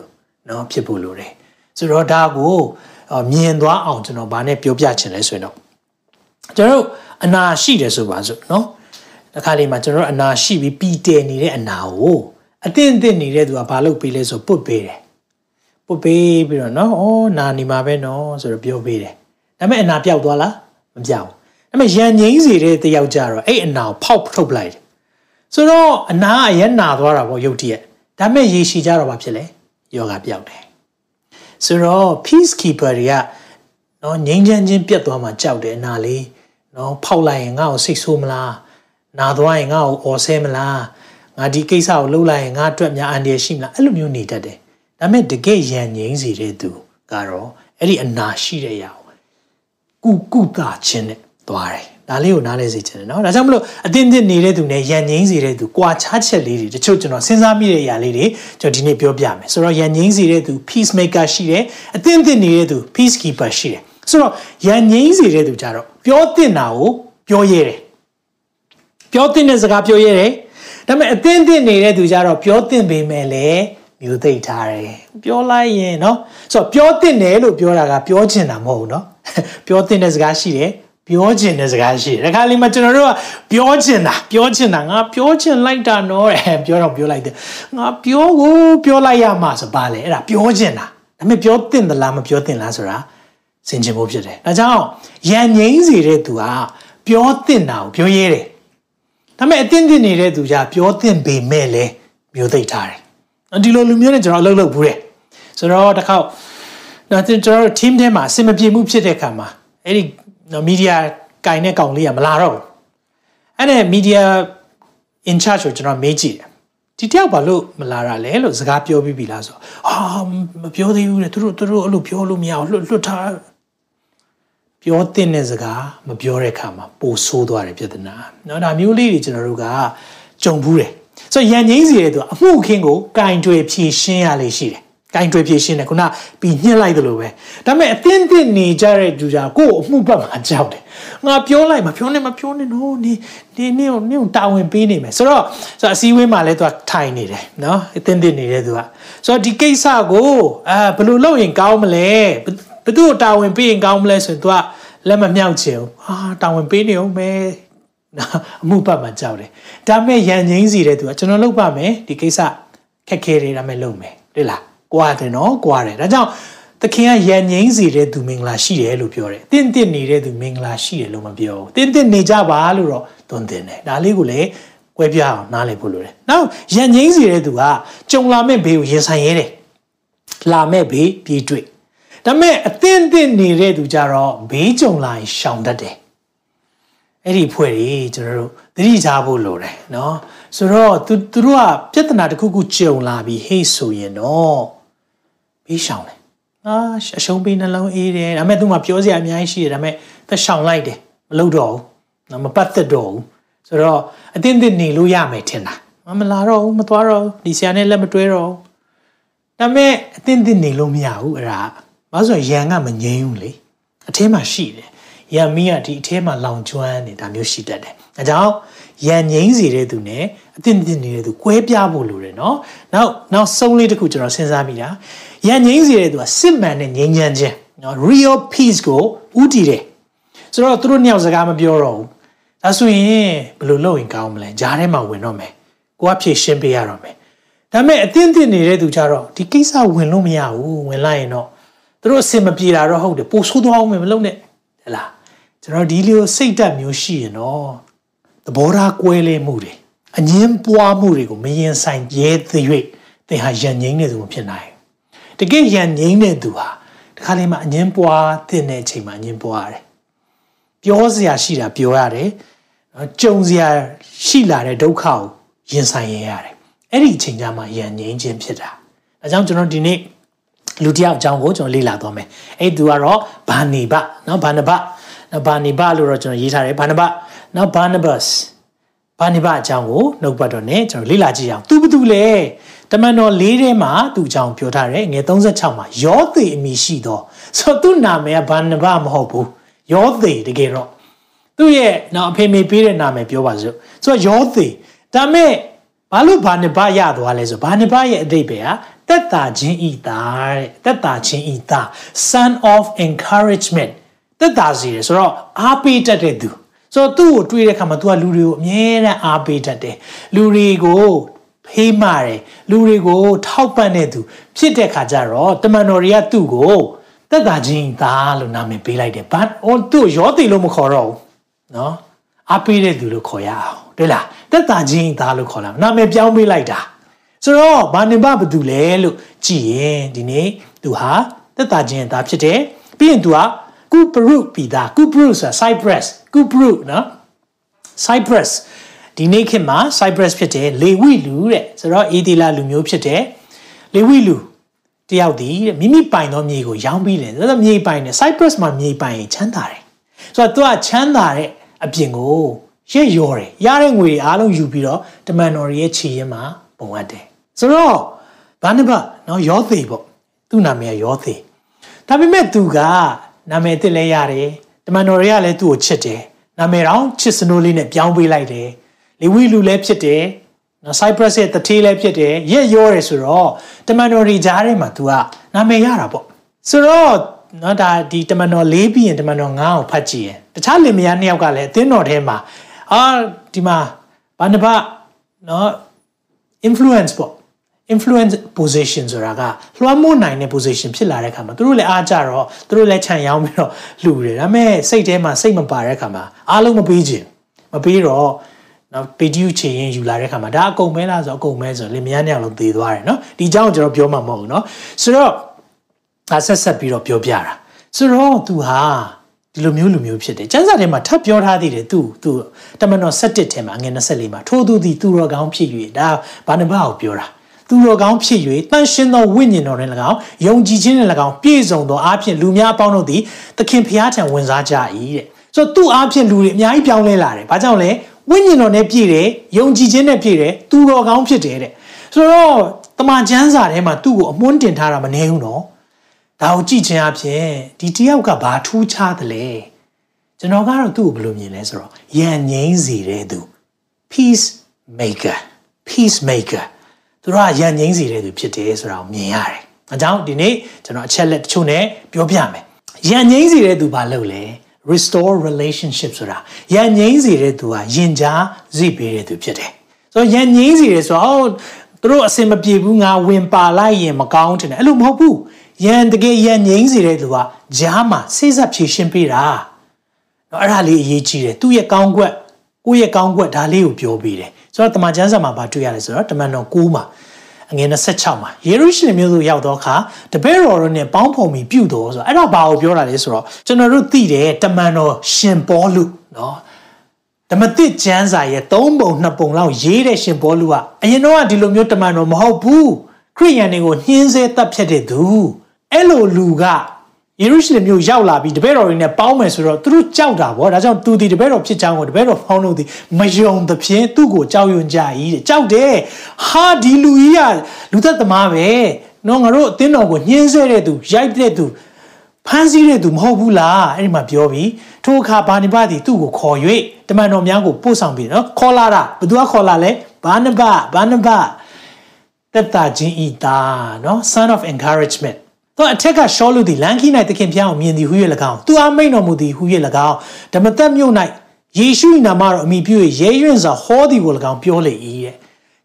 နော်ဖြစ်ဖို့လိုတယ် ဆိုတော့ဒါကိုမြင်သွားအောင်ကျွန်တော်ဗာနဲ့ပြောပြချင်လဲဆိုရင်တော့ကျွန်တော်အနာရှိတယ်ဆိုပါစို့နော်တခါလေမှာကျွန်တော်အနာရှိပြီးပီတယ်နေတဲ့အနာကိုအသင့်အသင့်နေတဲ့သူကဘာလုပ်ပေးလဲဆိုပုတ်ပေးတယ်ပုတ်ပေးပြီးတော့နော်ဩနာနေမှာပဲနော်ဆိုတော့ပြောပေးတယ်ဒါပေမဲ့အနာပြောက်သွားလားမပြောက်ဘူးဒါပေမဲ့ရန်ငိမ့်စီတဲ့တယောက်ကြတော့အဲ့အနာကိုဖောက်ထုတ်လိုက်တယ်ဆိုတော့အနာအရနာသွားတာပေါ့ရုတ်တရက်ဒါပေမဲ့ရေရှည်ကြတော့ဘာဖြစ်လဲယောဂပြောက်တယ် ဆိုတော့ peace keeper တွေကနော်ငိမ့်ချမ်းချင်းပြတ်သွားမှကြောက်တယ်အနာလေးနော်ဖောက်လိုက်ရင်ငါ့ကိုစိတ်ဆိုးမလားနာသွားရင်ငါ့ကိုအော်ဆဲမလားငါဒီကိစ္စကိုလှုပ်လိုက်ရင်ငါအတွက်များအန္တရာယ်ရှိမလားအဲ့လိုမျိုးနေတတ်တယ်ဒါပေမဲ့တကယ်ရန်ငိမ့်စီတဲ့သူကတော့အဲ့ဒီအနာရှိတဲ့ຢာကုကုတာခြင်းနဲ့သွားတယ် ဒါလေးကိုနားလဲစေချင်တယ်เนาะဒါကြောင့်မလို့အတင်းတင်းနေတဲ့သူနဲ့ရန်ငိမ့်စေတဲ့သူကွာခြားချက်လေးတွေတချို့ကျွန်တော်စဉ်းစားမိတဲ့အရာလေးတွေကျွန်တော်ဒီနေ့ပြောပြမယ်ဆိုတော့ရန်ငိမ့်စေတဲ့သူ peace maker ရှိတယ်အတင်းတင်းနေတဲ့သူ peace keeper ရှိတယ်ဆိုတော့ရန်ငိမ့်စေတဲ့သူကြတော့ပြောတင်တာကိုပြောရဲတယ်ပြောတင်တဲ့စကားပြောရဲတယ်ဒါပေမဲ့အတင်းတင်းနေတဲ့သူကြတော့ပြောတင်ပေမဲ့လည်းမျိုးသိထားတယ်ပြောလိုက်ရင်เนาะဆိုတော့ပြောတင်တယ်လို့ပြောတာကပြောချင်တာမဟုတ်ဘူးเนาะပြောတင်တဲ့စကားရှိတယ် ပြောချင်တဲ့စကားရှိတယ်။ဒါခါလေးမှာကျွန်တော်တို့ကပြောချင်တာပြောချင်တာငါပြောချင်လိုက်တာနော်တဲ့ပြောတော့ပြောလိုက်တယ်။ငါပြောကိုပြောလိုက်ရမှာဆိုပါလေအဲ့ဒါပြောချင်တာ။ဒါပေမဲ့ပြောတင်သလားမပြောတင်လားဆိုတာစင်ချင်ဖို့ဖြစ်တယ်။ဒါကြောင့်ရန်ငိမ့်စီတဲ့သူကပြောတင်တာကိုပြောရဲတယ်။ဒါပေမဲ့အတင်းတင်နေတဲ့သူကပြောတင်ပေမဲ့လည်းမျိုးသိပ်ထားတယ်။ဒီလိုလူမျိုးနဲ့ကျွန်တော်အလုပ်လုပ်ဘူးတဲ့။ဆိုတော့တစ်ခေါက်တော့ကျွန်တော်တို့ team ထဲမှာအဆင်မပြေမှုဖြစ်တဲ့အခါမှာအဲ့ဒီနော် မီဒီယာကင်တဲ့ကောင်လေးကမလာတော့ဘူးအဲ့ဒါမီဒီယာ in charge ကိုကျွန်တော်မေးကြည့်တယ်ဒီတယောက်ဘာလို့မလာတာလဲလို့စကားပြောပြီးပြီလားဆိုအာမပြောသေးဘူးလေသူတို့သူတို့အဲ့လိုပြောလို့မရအောင်လွတ်လွတ်ထားပြောတဲ့တဲ့စကားမပြောတဲ့အခါမှာပိုဆိုးသွားတယ်ပြဿနာเนาะဒါမျိုးလေးတွေကျွန်တော်တို့ကကြုံဘူးတယ်ဆိုတော့ရန်ငိမ့်စီတဲ့သူကအမှုခင်းကိုကင်တွေဖြည့်ရှင်းရလေးရှိတယ် ကင်တွေဖြည့်ရှင်းတယ်ခုနပြီးညှစ်လိုက်တယ်လို့ပဲဒါပေမဲ့အတင်းတင်းနေကြတဲ့သူကြကိုယ့်အမှုပတ်မှာကြောက်တယ်ငါပြောလိုက်မပြောနဲ့မပြောနဲ့နော်နေနေနေနေတာဝန်ပေးနေမယ်ဆိုတော့ဆိုတော့အစည်းအဝေးမှာလည်းသူကထိုင်နေတယ်နော်အတင်းတင်းနေတဲ့သူကဆိုတော့ဒီကိစ္စကိုအာဘယ်လိုလုပ်ရင်ကောင်းမလဲဘသူ့တာဝန်ပေးရင်ကောင်းမလဲဆိုရင်သူကလက်မမြောက်ချင်ဘူးအာတာဝန်ပေးနေအောင်မယ်အမှုပတ်မှာကြောက်တယ်ဒါမဲ့ရန်ငိမ့်စီတဲ့သူကကျွန်တော်လုပ်ပါမယ်ဒီကိစ္စခက်ခဲတယ်ဒါမဲ့လုပ်မယ်တွေ့လား ကွာတယ်နော်ကွာတယ်ဒါကြောင့်သခင်ကရန်ငိမ့်စီတဲ့သူမင်္ဂလာရှိတယ်လို့ပြောတယ်။တင့်တင့်နေတဲ့သူမင်္ဂလာရှိတယ်လို့မပြောဘူး။တင့်တင့်နေကြပါလို့တော့သွန်သင်တယ်။ဒါလေးကိုလည်းကွဲပြားအောင်နားလည်ဖို့လိုတယ်။နောက်ရန်ငိမ့်စီတဲ့သူကကြုံလာမဲ့ဘေးကိုရင်ဆိုင်ရဲတယ်။လာမဲ့ဘေးပြေးတွေ့။ဒါပေမဲ့အသင့်တင့်နေတဲ့သူကြတော့ဘေးကြုံလာရင်ရှောင်တတ်တယ်။အဲ့ဒီဖွဲ့ကြီးကျွန်တော်တို့သတိထားဖို့လိုတယ်နော်။ဆိုတော့သူတို့ကပြဿနာတစ်ခုခုကြုံလာပြီးဟေ့ဆိုရင်တော့ ဘေးရှောင်တယ်အာအရှုံးပေးနှလုံးအေးတယ်ဒါပေမဲ့သူမှပြောစရာအများကြီးရှိတယ်ဒါပေမဲ့သက်ရှောင်လိုက်တယ်မလုပ်တော့ဘူးနော်မပတ်သက်တော့ဘူးဆိုတော့အတင်းတင်းနေလို့ရမယ်ထင်တာမလာတော့ဘူးမသွားတော့ဒီဆရာနဲ့လက်မတွဲတော့ဒါပေမဲ့အတင်းတင်းနေလို့မရဘူးအဲ့ဒါဘာလို့ဆိုရန်ကမငြိမ်းဘူးလေအထဲမှာရှိတယ် ရန်မီးကဒီအထဲမှာလောင်ကျွမ်းနေတာမျိုးရှိတတ်တယ်အဲကြောင့်ရန်ငိမ့်စီတဲ့သူနဲ့အတင်းတင်းနေတဲ့သူကွဲပြားဖို့လိုတယ်နော်နောက်နောက်ဆုံးလေးတစ်ခုကျွန်တော်စဉ်းစားမိတာရန်ငိမ့်စီတဲ့သူကစစ်မှန်တဲ့ငြိမ်းချမ်းခြင်းနော် real peace ကိုဥတည်တယ်ဆိုတော့သူတို့နှစ်ယောက်စကားမပြောတော့ဘူးဒါဆိုရင်ဘယ်လိုလုပ်ရင်ကောင်းမလဲဂျားထဲမှာဝင်တော့မယ်ကိုကဖြည့်ရှင်းပေးရတော့မယ်ဒါပေမဲ့အတင်းတင်းနေတဲ့သူကြတော့ဒီကိစ္စဝင်လို့မရဘူးဝင်လိုက်ရင်တော့သူတို့အစင်မပြေတာတော့ဟုတ်တယ်ပိုဆိုးသွားအောင်မလုပ်နဲ့ဟဲ့လား ကျွန်တော်ဒီလိုစိတ်ဓာတ်မျိုးရှိရင်တော့သဘောထားကွဲလဲမှုတွေအငင်းပွားမှုတွေကိုမရင်ဆိုင်ရဲသရွေ့သင်ဟာယဉ်ငိမ့်နေသူမဖြစ်နိုင်တကယ်ယဉ်ငိမ့်နေသူဟာဒီခါလေးမှာအငင်းပွားတဲ့အချိန်မှာအငင်းပွားရတယ်ပြောစရာရှိတာပြောရတယ်ကြုံစရာရှိလာတဲ့ဒုက္ခကိုရင်ဆိုင်ရရတယ်အဲ့ဒီအချိန်ကြမှာယဉ်ငိမ့်ခြင်းဖြစ်တာအဲကြောင့်ကျွန်တော်ဒီနေ့လူတယောက်အကြောင်းကိုကျွန်တော်လေ့လာသွားမယ်အဲ့သူကတော့ဘာနေဘနော်ဘာနဘ နော်ဘာနေဘလို့တော့ကျွန်တော်ရေးထားတယ်ဘာနဘနော်ဘာနဘတ်ဘာနိဘအကြောင်းကိုနှုတ်ပတ်တော်နဲ့ကျွန်တော်လေ့လာကြည့်အောင်သူဘသူလဲတမန်တော်၄ထဲမှာသူအကြောင်းပြောထားတယ်ငွေ36မှာယောသေအမည်ရှိသောဆိုသူ့နာမည်ကဘာနိဘမဟုတ်ဘူးယောသေတကယ်တော့သူ့ရဲ့နော်အဖေမေပေးတဲ့နာမည်ပြောပါစို့ဆိုတော့ယောသေဒါမဲ့ဘာလို့ဘာနိဘရသွားလဲဆိုဘာနိဘရဲ့အတိတ်ပဲဟာတက်တာချင်းဤသားတဲ့တက်တာချင်းဤသား son of encouragement တက်တာစီတယ်ဆိုတော့အားပေးတတ်တဲ့သူဆိုတော့သူ့ကိုတွေးတဲ့အခါမှာ तू ကလူတွေကိုအမြဲတမ်းအားပေးတတ်တယ်လူတွေကိုဖေးမာတယ်လူတွေကိုထောက်ပံ့တဲ့သူဖြစ်တဲ့ခါကျတော့တမန်တော်တွေကသူ့ကိုတက်တာချင်းသားလို့နာမည်ပေးလိုက်တယ်ဘာဟိုသူ့ရောသေးလို့မခေါ်တော့ဘူးနော်အားပေးတဲ့သူလို့ခေါ်ရအောင်တွေ့လားတက်တာချင်းသားလို့ခေါ်လာနာမည်ပြောင်းပေးလိုက်တာဆိုတော့ဘာနေဘဘသူလဲလို့ကြည်ရင်ဒီနေ့သူဟာတက်တာချင်းသားဖြစ်တယ်ပြီးရင်သူဟာ ကုပရုပြည်သားကုပရုဆိုတာ Cyprus ကုပရုနော် Cyprus ဒီနေ့ခေတ်မှာ Cyprus ဖြစ်တယ်လေဝိလူတဲ့ဆိုတော့အေဒီလာလူမျိုးဖြစ်တယ်လေဝိလူတယောက်ဒီမိမိပိုင်သောမြေကိုရောင်းပြီးတယ်ဆိုတော့မြေပိုင်တယ် Cyprus မှာမြေပိုင်ရင်ချမ်းသာတယ်ဆိုတော့သူကချမ်းသာတဲ့အပြင်ကိုရက်ရော်တယ်ရတဲ့ငွေအားလုံးယူပြီးတော့တမန်တော်ရဲ့ခြေရင်းမှာပုံအပ်တယ်ဆိုတော့ဘာနဘနော်ယောသေပေါ့သူ့နာမည်ကယောသေဒါပေမဲ့သူက နာမည်အစ်စ်လဲရတယ်တမန်တော်တွေကလည်းသူ့ကိုချစ်တယ်နာမည်တော့ချစ်စနိုးလေးနဲ့ပြောင်းပေးလိုက်တယ်လေဝိလူလည်းဖြစ်တယ်နော် Cyprus ရဲ့တတိလည်းဖြစ်တယ်ရက်ရောတယ်ဆိုတော့တမန်တော်တွေကြားထဲမှာ तू ကနာမည်ရတာပေါ့ဆိုတော့နော်ဒါဒီတမန်တော်၄ပြီးရင်တမန်တော်၅ကိုဖတ်ကြည့်ရင်တခြားလင်မယားနှစ်ယောက်ကလည်းအသင်းတော်ထဲမှာအာဒီမှာဘာနှပနော် influence ပေါ့ influence position ဆိုတာကလွှမ်းမိုးနိုင်တဲ့ position ဖြစ်လာတဲ့အခါမှာသူတို့လည်းအားကြတော့သူတို့လည်းခြံရောင်းပြီးတော့လှူတယ်ဒါပေမဲ့စိတ်ထဲမှာစိတ်မပါတဲ့အခါမှာအားလုံးမပေးခြင်းမပေးတော့နော်ပေတီယူချေရင်ယူလာတဲ့ခါမှာဒါအကုန်မဲလားဆိုအကုန်မဲဆိုလင်မယားနှစ်ယောက်လုံးသေသွားတယ်နော်ဒီအကြောင်းကျွန်တော်ပြောမှာမဟုတ်ဘူးနော်ဆိုတော့ဒါဆက်ဆက်ပြီးတော့ပြောပြတာဆိုတော့သူဟာဒီလိုမျိုးလူမျိုးဖြစ်တယ်ကျမ်းစာထဲမှာထပ်ပြောထားသေးတယ်သူသူတမန်တော်7ထဲမှာငွေ24မှာထိုးသူသည်သူတော်ကောင်းဖြစ်၍ဒါဘာနဘကိုပြောတာ သူတော်ကောင်းဖြစ်၍တန်ရှင်းသောဝိညာဉ်တော်နဲ့၎င်းယုံကြည်ခြင်းနဲ့၎င်းပြည့်စုံသောအားဖြင့်လူများအပေါင်းတို့သည်သခင်ဖျားထံဝင်စားကြ၏တဲ့ဆိုတော့သူ့အားဖြင့်လူတွေအများကြီးပြောင်းလဲလာတယ်ဘာကြောင့်လဲဝိညာဉ်တော်နဲ့ပြည့်တယ်ယုံကြည်ခြင်းနဲ့ပြည့်တယ်သူတော်ကောင်းဖြစ်တယ်တဲ့ဆိုတော့တမန်ကျမ်းစာထဲမှာသူ့ကိုအမွှန်းတင်ထားတာမနေဘူးနော်ဒါကိုကြည့်ခြင်းအပြင်ဒီတယောက်ကဘာထူးခြားသလဲကျွန်တော်ကတော့သူ့ကိုဘယ်လိုမြင်လဲဆိုတော့ယဉ်ငိမ့်စေတဲ့သူ peace maker peace maker သူတို့ကယဉ်ငိမ့်စေတဲ့သူဖြစ်တယ်ဆိုတာကိုမြင်ရတယ်အကြောင်းဒီနေ့ကျွန်တော်အချက်လက်တချို့နဲ့ပြောပြမယ်ယဉ်ငိမ့်စေတဲ့သူဘာလုပ်လဲ restore relationship ဆိုတာယဉ်ငိမ့်စေတဲ့သူကယဉ်ကြားစိပေးတဲ့သူဖြစ်တယ်ဆိုတော့ယဉ်ငိမ့်စေတယ်ဆိုတော့သူတို့အစင်မပြေဘူးငါဝင်ပါလိုက်ရင်မကောင်းတယ်အဲ့လိုမဟုတ်ဘူးယဉ်တကယ်ယဉ်ငိမ့်စေတဲ့သူကဂျားမှာစိစပ်ဖြည့်ရှင်းပေးတာနော်အဲ့ဒါလေးအရေးကြီးတယ်သူ့ရဲ့ကောင်းကွက်ကိုယ့်ရဲ့ကောင်းကွက်ဒါလေးကိုပြောပေးတယ် ဆိုတော့တမန်ကျမ်းစာမှာဗာတွေ့ရတယ်ဆိုတော့တမန်တော်9မှာအငယ်26မှာယေရုရှလင်မြို့သို့ရောက်သောအခါတပည့်တော်တို့နဲ့ပေါင်းဖော်ပြီးပြုတော်ဆိုတော့အဲ့ဒါဘာကိုပြောတာလဲဆိုတော့ကျွန်တော်တို့သိတယ်တမန်တော်ရှင်ပေါလုနော်ဓမ္မသစ်ကျမ်းစာရဲ့၃ပုံ၂ပုံလောက်ရေးတဲ့ရှင်ပေါလုကအရင်တော့ဒီလိုမျိုးတမန်တော်မဟုတ်ဘူးခရိယန်တွေကိုနှင်းဆဲတပ်ဖြတ်တဲ့သူအဲ့လိုလူက ယေရုရှလင်မြို့ရောက်လာပြီးတပည့်တော်တွေနဲ့ပေါင်းမယ်ဆိုတော့သူတို့ကြောက်တာဗောဒါကြောင့်သူဒီတပည့်တော်ဖြစ်ချောင်းကိုတပည့်တော်ဖောင်းလို့ဒီမယုံသဖြင့်သူ့ကိုကြောက်ရွံ့ကြ၏တဲ့ကြောက်တယ်ဟာဒီလူကြီးကလူသက်သမားပဲနော်ငါတို့အသင်းတော်ကိုညှင်းဆဲတဲ့သူရိုက်တဲ့သူဖမ်းဆီးတဲ့သူမဟုတ်ဘူးလားအဲ့ဒီမှာပြောပြီးထိုအခါဘာနိဘသည်သူ့ကိုခေါ်၍တမန်တော်များကိုပို့ဆောင်ပြီးနော်ခေါ်လာတာဘသူကခေါ်လာလဲဘာနဘဘာနဘတက်တာချင်းဤသားနော် son of encouragement တော့အထက်ကရှောလူသည်လန်ခီ၌သခင်ဖျားကိုမြင်သည်ဟု၍၎င်းသူအားမိန်တော်မူသည်ဟု၍၎င်းဓမ္မသက်မြို့၌ယေရှု၏နာမတော်အမိပြု၍ရဲရွံ့စွာဟောသည်ကို၎င်းပြောလေ၏တဲ့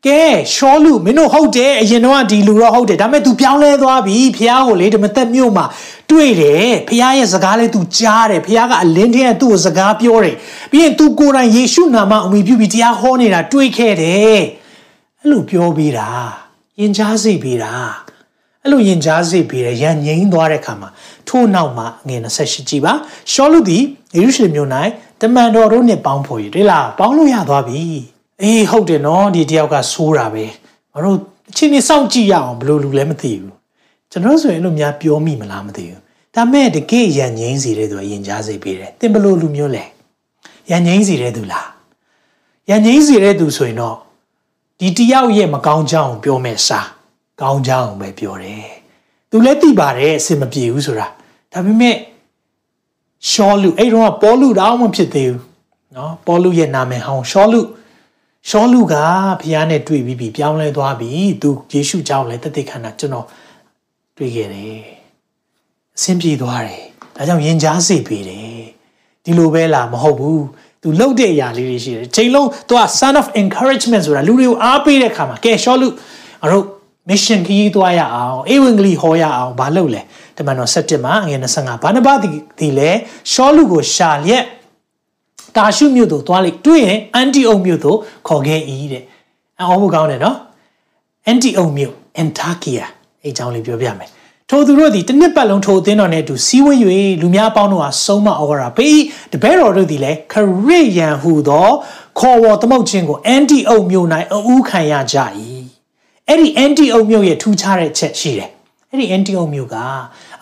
ကဲရှောလူမင်းတို့ဟုတ်တယ်အရင်တော့ဒီလူတော့ဟုတ်တယ်ဒါပေမဲ့ तू ပြောင်းလဲသွားပြီဖျားကိုလေဓမ္မသက်မြို့မှာတွေ့တယ်ဖျားရဲ့စကားလေး तू ကြားတယ်ဖျားကအလင်းထဲကသူ့ကိုစကားပြောတယ်ပြီးရင် तू ကိုယ်တိုင်ယေရှုနာမအမိပြုပြီးတရားဟောနေတာတွေ့ခဲ့တယ်အဲ့လိုပြောပြီးတာယဉ်ကြားစေပြီးတာ အဲ့လိုယဉ်ကြားစေပြီးရရန်ငိမ့်သွားတဲ့ခါမှာထို့နောက်မှာငွေ28ကြည်ပါရှောလူသည်ယေရုရှလင်မြို့၌တမန်တော်တို့နဲ့ပေါင်းဖော်ရတွေ့လားပေါင်းလို့ရသွားပြီအေးဟုတ်တယ်နော်ဒီတယောက်ကဆိုးတာပဲမတို့အချင်းကြီးစောင့်ကြည့်ရအောင်ဘလို့လူလည်းမသိဘူးကျွန်တော်ဆိုရင်လို့များပြောမိမလားမသိဘူးဒါမဲ့တကယ်ရန်ငိမ့်စီတဲ့သူကယဉ်ကြားစေပြီးတယ်တင်ဘလို့လူမျိုးလဲရန်ငိမ့်စီတဲ့သူလားရန်ငိမ့်စီတဲ့သူဆိုရင်တော့ဒီတယောက်ရဲ့မကောင်းကြောင်းပြောမယ်စား ကောင်းကြောင်းပဲပြောတယ်သူလည်းသိပါတယ်အစင်မပြေဘူးဆိုတာဒါပေမဲ့ရှောလူအဲ့တော့ပေါလုတောင်မဖြစ်သေးဘူးเนาะပေါလုရဲ့နာမည်ဟောင်းရှောလူရှောလူကဘုရားနဲ့တွေ့ပြီးပြီပြောင်းလဲသွားပြီသူယေရှုကြောင့်လည်းတသက်ခန္ဓာကျွန်တော်တွေ့ခဲ့တယ်အဆင်ပြေသွားတယ်ဒါကြောင့်ယဉ်ကြားစေပေးတယ်ဒီလိုပဲလားမဟုတ်ဘူးသူလှုပ်တဲ့အရာလေးတွေရှိတယ်ချိန်လုံးသူက son of encouragement ဆိုတာလူတွေကိုအားပေးတဲ့ခါမှာကဲရှောလူအတို့ mission ခီးသွားရအောင်ဧဝံဂေလိဟောရအောင်ဘာလုပ်လဲတမန်တော်7မှာငွေ25ဘာနဘဒီလေရှောလူကိုရှာလျက်တာရှုမြို့သို့သွားလိုက်တွေ့ရင်အန်တီအုံမြို့သို့ခေါ်ခဲ့၏တဲ့အအောင်ဖို့ကောင်းတယ်နော်အန်တီအုံမြို့အန်တာကီယာအဲအကြောင်းလေးပြောပြမယ်ထိုသူတို့သည်တစ်နှစ်ပတ်လုံးထိုအသင်းတော်နဲ့အတူစီးဝေး၍လူများအပေါင်းတို့ဟာဆုံးမဩဝါဒပေးတပည့်တော်တို့သည်လည်းခရစ်ယန်ဟူသောခေါ်ဝေါ်သမုတ်ခြင်းကိုအန်တီအုံမြို့၌အူးခံရကြ၏ အဲ့ဒီ Antioch မြို့ရဲ့ထူးခြားတဲ့ချက်ရှိတယ်အဲ့ဒီ Antioch မြို့က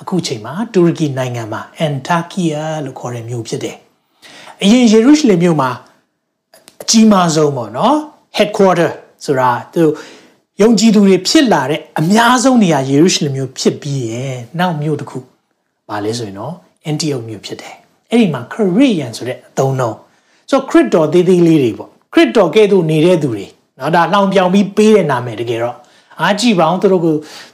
အခုချိန်မှာတူရကီနိုင်ငံမှာ Antakya လို့ခေါ်တဲ့မြို့ဖြစ်တယ်အရင်ယေရုရှလင်မြို့မှာအကြီးမားဆုံးပေါ့နော် headquarter ဆိုတာသူယုံကြည်သူတွေဖြစ်လာတဲ့အများဆုံးနေရာယေရုရှလင်မြို့ဖြစ်ပြီးရင်နောက်မြို့တစ်ခုပါလဲဆိုရင်တော့ Antioch မြို့ဖြစ်တယ်အဲ့ဒီမှာခရစ်ယာန်ဆိုတဲ့အသုံးနှုန်းဆိုခရစ်တော်သေးသေးလေးတွေပေါ့ခရစ်တော်ကဲ့သို့နေတဲ့သူတွေ နော်ဒါလောင်ပြောင်ပြီးပေးတဲ့နာမည်တကယ်တော့အားကြည့်ပါအောင်သူတို့က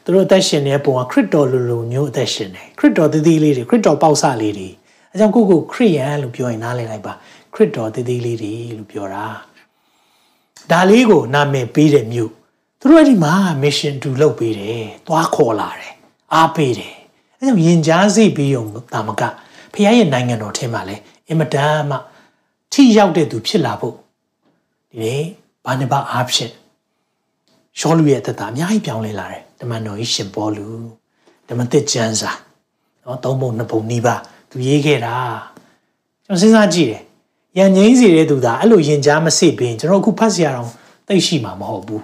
သူတို့အသက်ရှင်နေတဲ့ပုံကခရစ်တော်လိုလိုမျိုးအသက်ရှင်နေခရစ်တော်တည်တည်လေးတွေခရစ်တော်ပေါက်ဆလေးတွေအဲကြောင့်ကိုကိုခရစ်ယာန်လို့ပြောရင်နားလည်လိုက်ပါခရစ်တော်တည်တည်လေးတွေလို့ပြောတာဒါလေးကိုနာမည်ပေးတဲ့မြို့သူတို့အဲ့ဒီမှာ mission to လုပ်ပေးတယ်သွားခေါ်လာတယ်အားပေးတယ်အဲကြောင့်ယင်ကြားစိတ်ပြီးုံတာမကဖခင်ရဲ့နိုင်ငံတော်ထဲမှာလဲအင်မတန်မှထိရောက်တဲ့သူဖြစ်လာဖို့ဒီနေ့ ဘာနေပါအားဖြင့်ရှောလူရဲ့အသက်တာအများကြီးပြောင်းလဲလာတယ်တမန်တော်ကြီးရှင်ပေါလုတမန်တစ်ကျမ်းစာနော်သုံးပုံနှစ်ပုံနီးပါသူရေးခဲ့တာကျွန်တော်စဉ်းစားကြည့်တယ်ရန်ငိမ့်စီတဲ့သူသာအဲ့လိုယင်ကြားမစိပင်ကျွန်တော်အခုဖတ်စရာတော့သိရှိမှာမဟုတ်ဘူး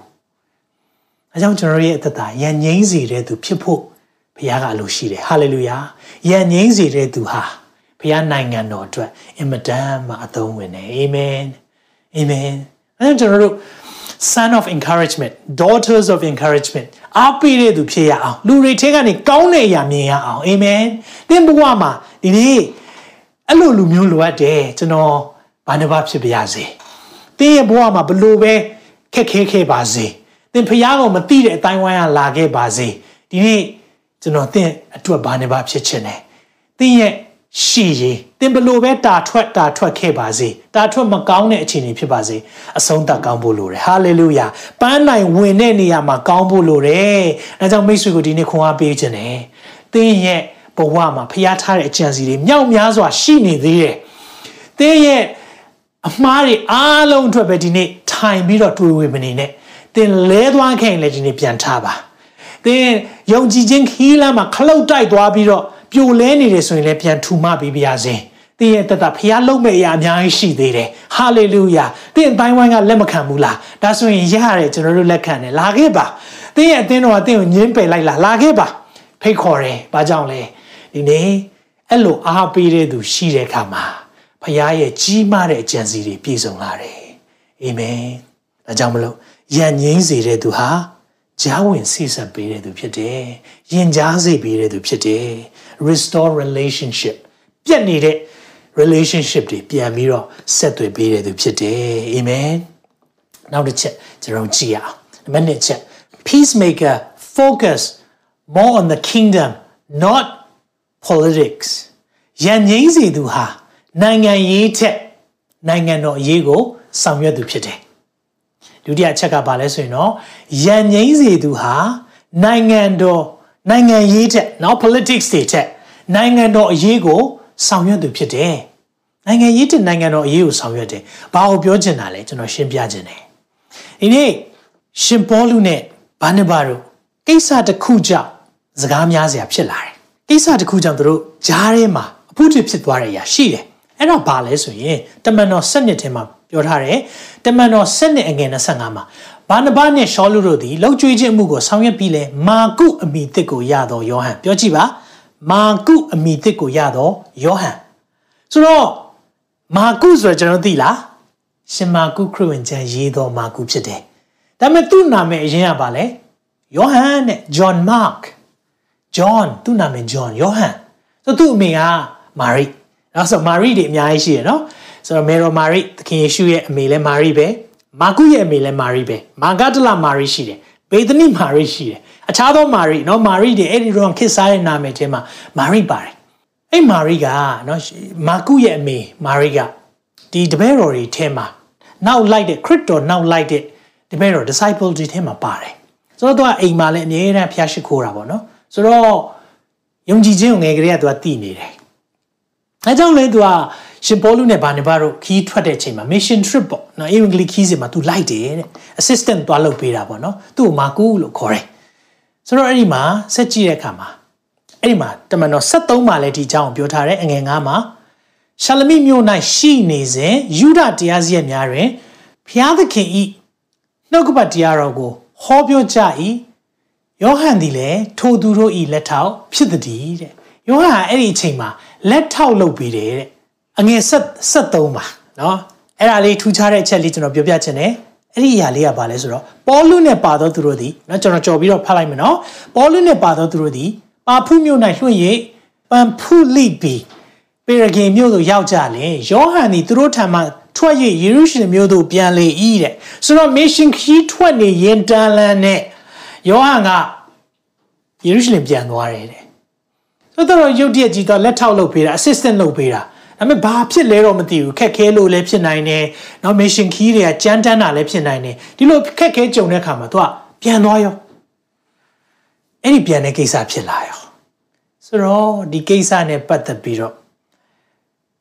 အဲကြောင့်ကျွန်တော်ရဲ့အသက်တာရန်ငိမ့်စီတဲ့သူဖြစ်ဖို့ဘုရားကအလိုရှိတယ်ဟာလေလုယာရန်ငိမ့်စီတဲ့သူဟာဘုရားနိုင်ငံတော်အတွက်အင်မတန်မှအသုံးဝင်တယ်အာမင်အာမင် အဲကျွန်တော်တို့ son of encouragement daughters of encouragement အားပေးတဲ့သူဖြစ်ရအောင်လူတွေထဲကနေကောင်းတဲ့အရာမြင်ရအောင်အာမင်သင်ဘဝမှာဒီနေ့အဲ့လိုလူမျိုးလိုအပ်တယ်ကျွန်တော်ဘာနှပါဖြစ်ပါရစေသင်ရဲ့ဘဝမှာဘလို့ပဲခက်ခဲခဲ့ပါစေသင်ဖျားကိုမသိတဲ့အတိုင်းဝိုင်းကလာခဲ့ပါစေဒီနေ့ကျွန်တော်သင်အတွက်ဘာနှပါဖြစ်ချင်တယ်သင်ရဲ့ ရှိရေးတင်ဘလို့ပဲတာထွက်တာထွက်ခဲ့ပါစေတာထွက်မကောင်းတဲ့အခြေအနေဖြစ်ပါစေအဆုံးသတ်ကောင်းဖို့လိုတယ်ဟာလေလုယာပန်းနိုင်ဝင်တဲ့နေရာမှာကောင်းဖို့လိုတယ်အဲကြောင့်မိတ်ဆွေကိုဒီနေ့ခွန်အားပေးခြင်းတယ်သင်ရဲ့ဘဝမှာဖျားထားတဲ့အကြံစီတွေမြောက်များစွာရှိနေသေးတယ်သင်ရဲ့အမှားတွေအားလုံးအတွက်ပဲဒီနေ့ထိုင်ပြီးတော့တွေးဝေမနေနဲ့သင်လဲသွားခဲ့ရင်လည်းဒီနေ့ပြန်ထားပါသင်ယုံကြည်ခြင်းခီးလမ်းမှာခလုတ်တိုက်သွားပြီးတော့ ပြိုလဲနေတယ်ဆိုရင်လည်းပြန်ထူမပေးပါရစေ။တင်းရဲ့တသက်ဖျားလုံးမဲ့အရာအများကြီးရှိသေးတယ်။ဟာလေလုယာ။တင်းအတိုင်းဝိုင်းကလက်မခံဘူးလား။ဒါဆိုရင်ရတယ်ကျွန်တော်တို့လက်ခံတယ်။လာခဲ့ပါ။တင်းရဲ့အတင်းတော်ကတင်းကိုညှင်းပယ်လိုက်လား။လာခဲ့ပါ။ဖိတ်ခေါ်တယ်။ဘာကြောင့်လဲ။ဒီနေ့အဲ့လိုအားပေးတဲ့သူရှိတဲ့အခါမှာဖျားရဲ့ကြီးမားတဲ့အကြံစီတွေပြည့်စုံလာတယ်။အာမင်။ဒါကြောင့်မလို့ယဉ်ငိမ့်စေတဲ့သူဟာကြားဝင်ဆိတ်ဆက်ပေးတဲ့သူဖြစ်တယ်။ယဉ်ကြားစေပေးတဲ့သူဖြစ်တယ်။ restore relationship ပြတ်နေတဲ့ relationship တွေပြန်ပြီးတော့ဆက်သွယ်ပေးတဲ့သူဖြစ်တယ်။ Amen ။နောက်တစ်ချက်ကျွန်တော်ကြည့်အောင်။နံပါတ်1ချက် peacemaker focus more on the kingdom not politics ယဉ်ငိမ့်စေသူဟာနိုင်ငံရေးထက်နိုင်ငံတော်အရေးကိုဆောင်ရွက်သူဖြစ်တယ်ဒုတိယအချက်ကဘာလဲဆိုရင်တော့ရန်ငိမ့်စေသူဟာနိုင်ငံတော် နိုင်ငံရေးထက်နော် politics တွေထက်နိုင်ငံတော်အရေးကိုဆောင်ရွက်သူဖြစ်တယ်နိုင်ငံရေးထက်နိုင်ငံတော်အရေးကိုဆောင်ရွက်တယ်ဘာကိုပြောချင်တာလဲကျွန်တော်ရှင်းပြချင်တယ်ဒီနေ့ရှင်ပေါလုနဲ့ဘာနဘာတို့ကိစ္စတစ်ခုကြောင့်စကားများစရာဖြစ်လာတယ်ကိစ္စတစ်ခုကြောင့်သူတို့ဂျားထဲမှာအဖို့ဖြစ်သွားတဲ့အရာရှိတယ်အဲ့ဒါဘာလဲဆိုရင်တမန်တော်7နှစ်ထဲမှာပြောထားတယ်တမန်တော်7နှစ်အငယ်25မှာ ဘာနဘနဲ့ရှောလူတို့သည်လှုပ်ကြွေးခြင်းအမှုကိုဆောင်ရွက်ပြီးလဲမာကုအမိတစ်ကိုရတော်ယောဟန်ပြောကြည့်ပါမာကုအမိတစ်ကိုရတော်ယောဟန်ဆိုတော့မာကုဆိုတော့ကျွန်တော်သိလားရှင်မာကုခရစ်ဝင်ကျမ်းရေးတော်မာကုဖြစ်တယ်ဒါပေမဲ့သူ့နာမည်အရင်ကပါလဲယောဟန်နဲ့ John Mark John သူ့နာမည် John ယောဟန်ဆိုသူ့အမေကမာရိနောက်ဆိုမာရိတွေအများကြီးရှိရနော်ဆိုတော့မေရိုမာရိသခင်ယေရှုရဲ့အမေလည်းမာရိပဲ မာကုရဲ့အမေလည်းမာရိပဲမာဂဒလမာရိရှိတယ်ဘေသနိမာရိရှိတယ်အခြားသောမာရိနော်မာရိတွေအဲ့ဒီတော့ခေတ်စားတဲ့နာမည်ထဲမှာမာရိပါတယ်အဲ့မာရိကနော်မာကုရဲ့အမေမာရိကဒီတပည့်တော်တွေထဲမှာနောက်လိုက်တဲ့ခရစ်တော်နောက်လိုက်တဲ့တပည့်တော် disciple တွေထဲမှာပါတယ်ဆိုတော့သူကအိမ်မှာလည်းအမြဲတမ်းဖျားရှိခိုးတာပေါ့နော်ဆိုတော့ယုံကြည်ခြင်းကိုငယ်ကလေးကသူကတည်နေတယ်အဲကြောင့်လေသူက ရှင်ပေါလုနဲ့ဘာနေဘာတို့ခီးထွက်တဲ့အချိန်မှာ mission trip ပေါ့နော်အင်္ဂလိပ်ခီးစဉ်မှာသူလိုက်တယ်တဲ့ assistant သွားလုပ်ပေးတာပေါ့နော်သူ့ကိုမာကူလို့ခေါ်တယ်ဆိုတော့အဲ့ဒီမှာဆက်ကြည့်တဲ့အခါမှာအဲ့ဒီမှာတမန်တော်73မှာလည်းဒီအကြောင်းကိုပြောထားတယ်အငယ်9မှာရှာလမိမြို့၌ရှိနေစဉ်ယူဒတရားစီရင်များတွင်ဖျားသခင်ဤနှုတ်ကပတ်တရားတော်ကိုဟောပြောကြ၏ယောဟန်သည်လည်းထိုသူတို့ဤလက်ထောက်ဖြစ်သည်တဲ့ယောဟန်အဲ့ဒီအချိန်မှာလက်ထောက်လုပ်ပေးတယ်တဲ့ အငယ်ဆက်73ပါနော်အဲ့ဒါလေးထူးခြားတဲ့အချက်လေးကျွန်တော်ပြောပြချင်တယ်အဲ့ဒီအရာလေးကဘာလဲဆိုတော့ပေါလုနဲ့ပါသောသူတို့သည်နော်ကျွန်တော်ကြော်ပြီးတော့ဖတ်လိုက်မယ်နော်ပေါလုနဲ့ပါသောသူတို့သည်ပါဖုမြို့၌လွှင့်၍ပန်ဖုလိပီပေရဂေမြို့သို့ရောက်ကြလင်ယောဟန်သည်သူတို့ထံမှထွက်၍ယေရုရှလင်မြို့သို့ပြန်လေ၏တဲ့ဆိုတော့ mission key ထွက်နေရင်တန်လန်နဲ့ယောဟန်ကယေရုရှလင်ပြန်သွားတယ်တဲ့ဆိုတော့ရုတ်တရက်ကြီးတော့လက်ထောက်လုပ်ပေးတာ assistant လုပ်ပေးတာ ဒါပေမဲ့ဘာဖြစ်လဲတော့မသိဘူးခက်ခဲလို့လည်းဖြစ်နိုင်တယ်နောက် mission key တွေကကြမ်းတမ်းတာလည်းဖြစ်နိုင်တယ်ဒီလိုခက်ခဲကြုံတဲ့အခါမှာသူကပြန်သွားရောအဲ့ဒီပြန်တဲ့ကိစ္စဖြစ်လာရောဆိုတော့ဒီကိစ္စနဲ့ပတ်သက်ပြီးတော့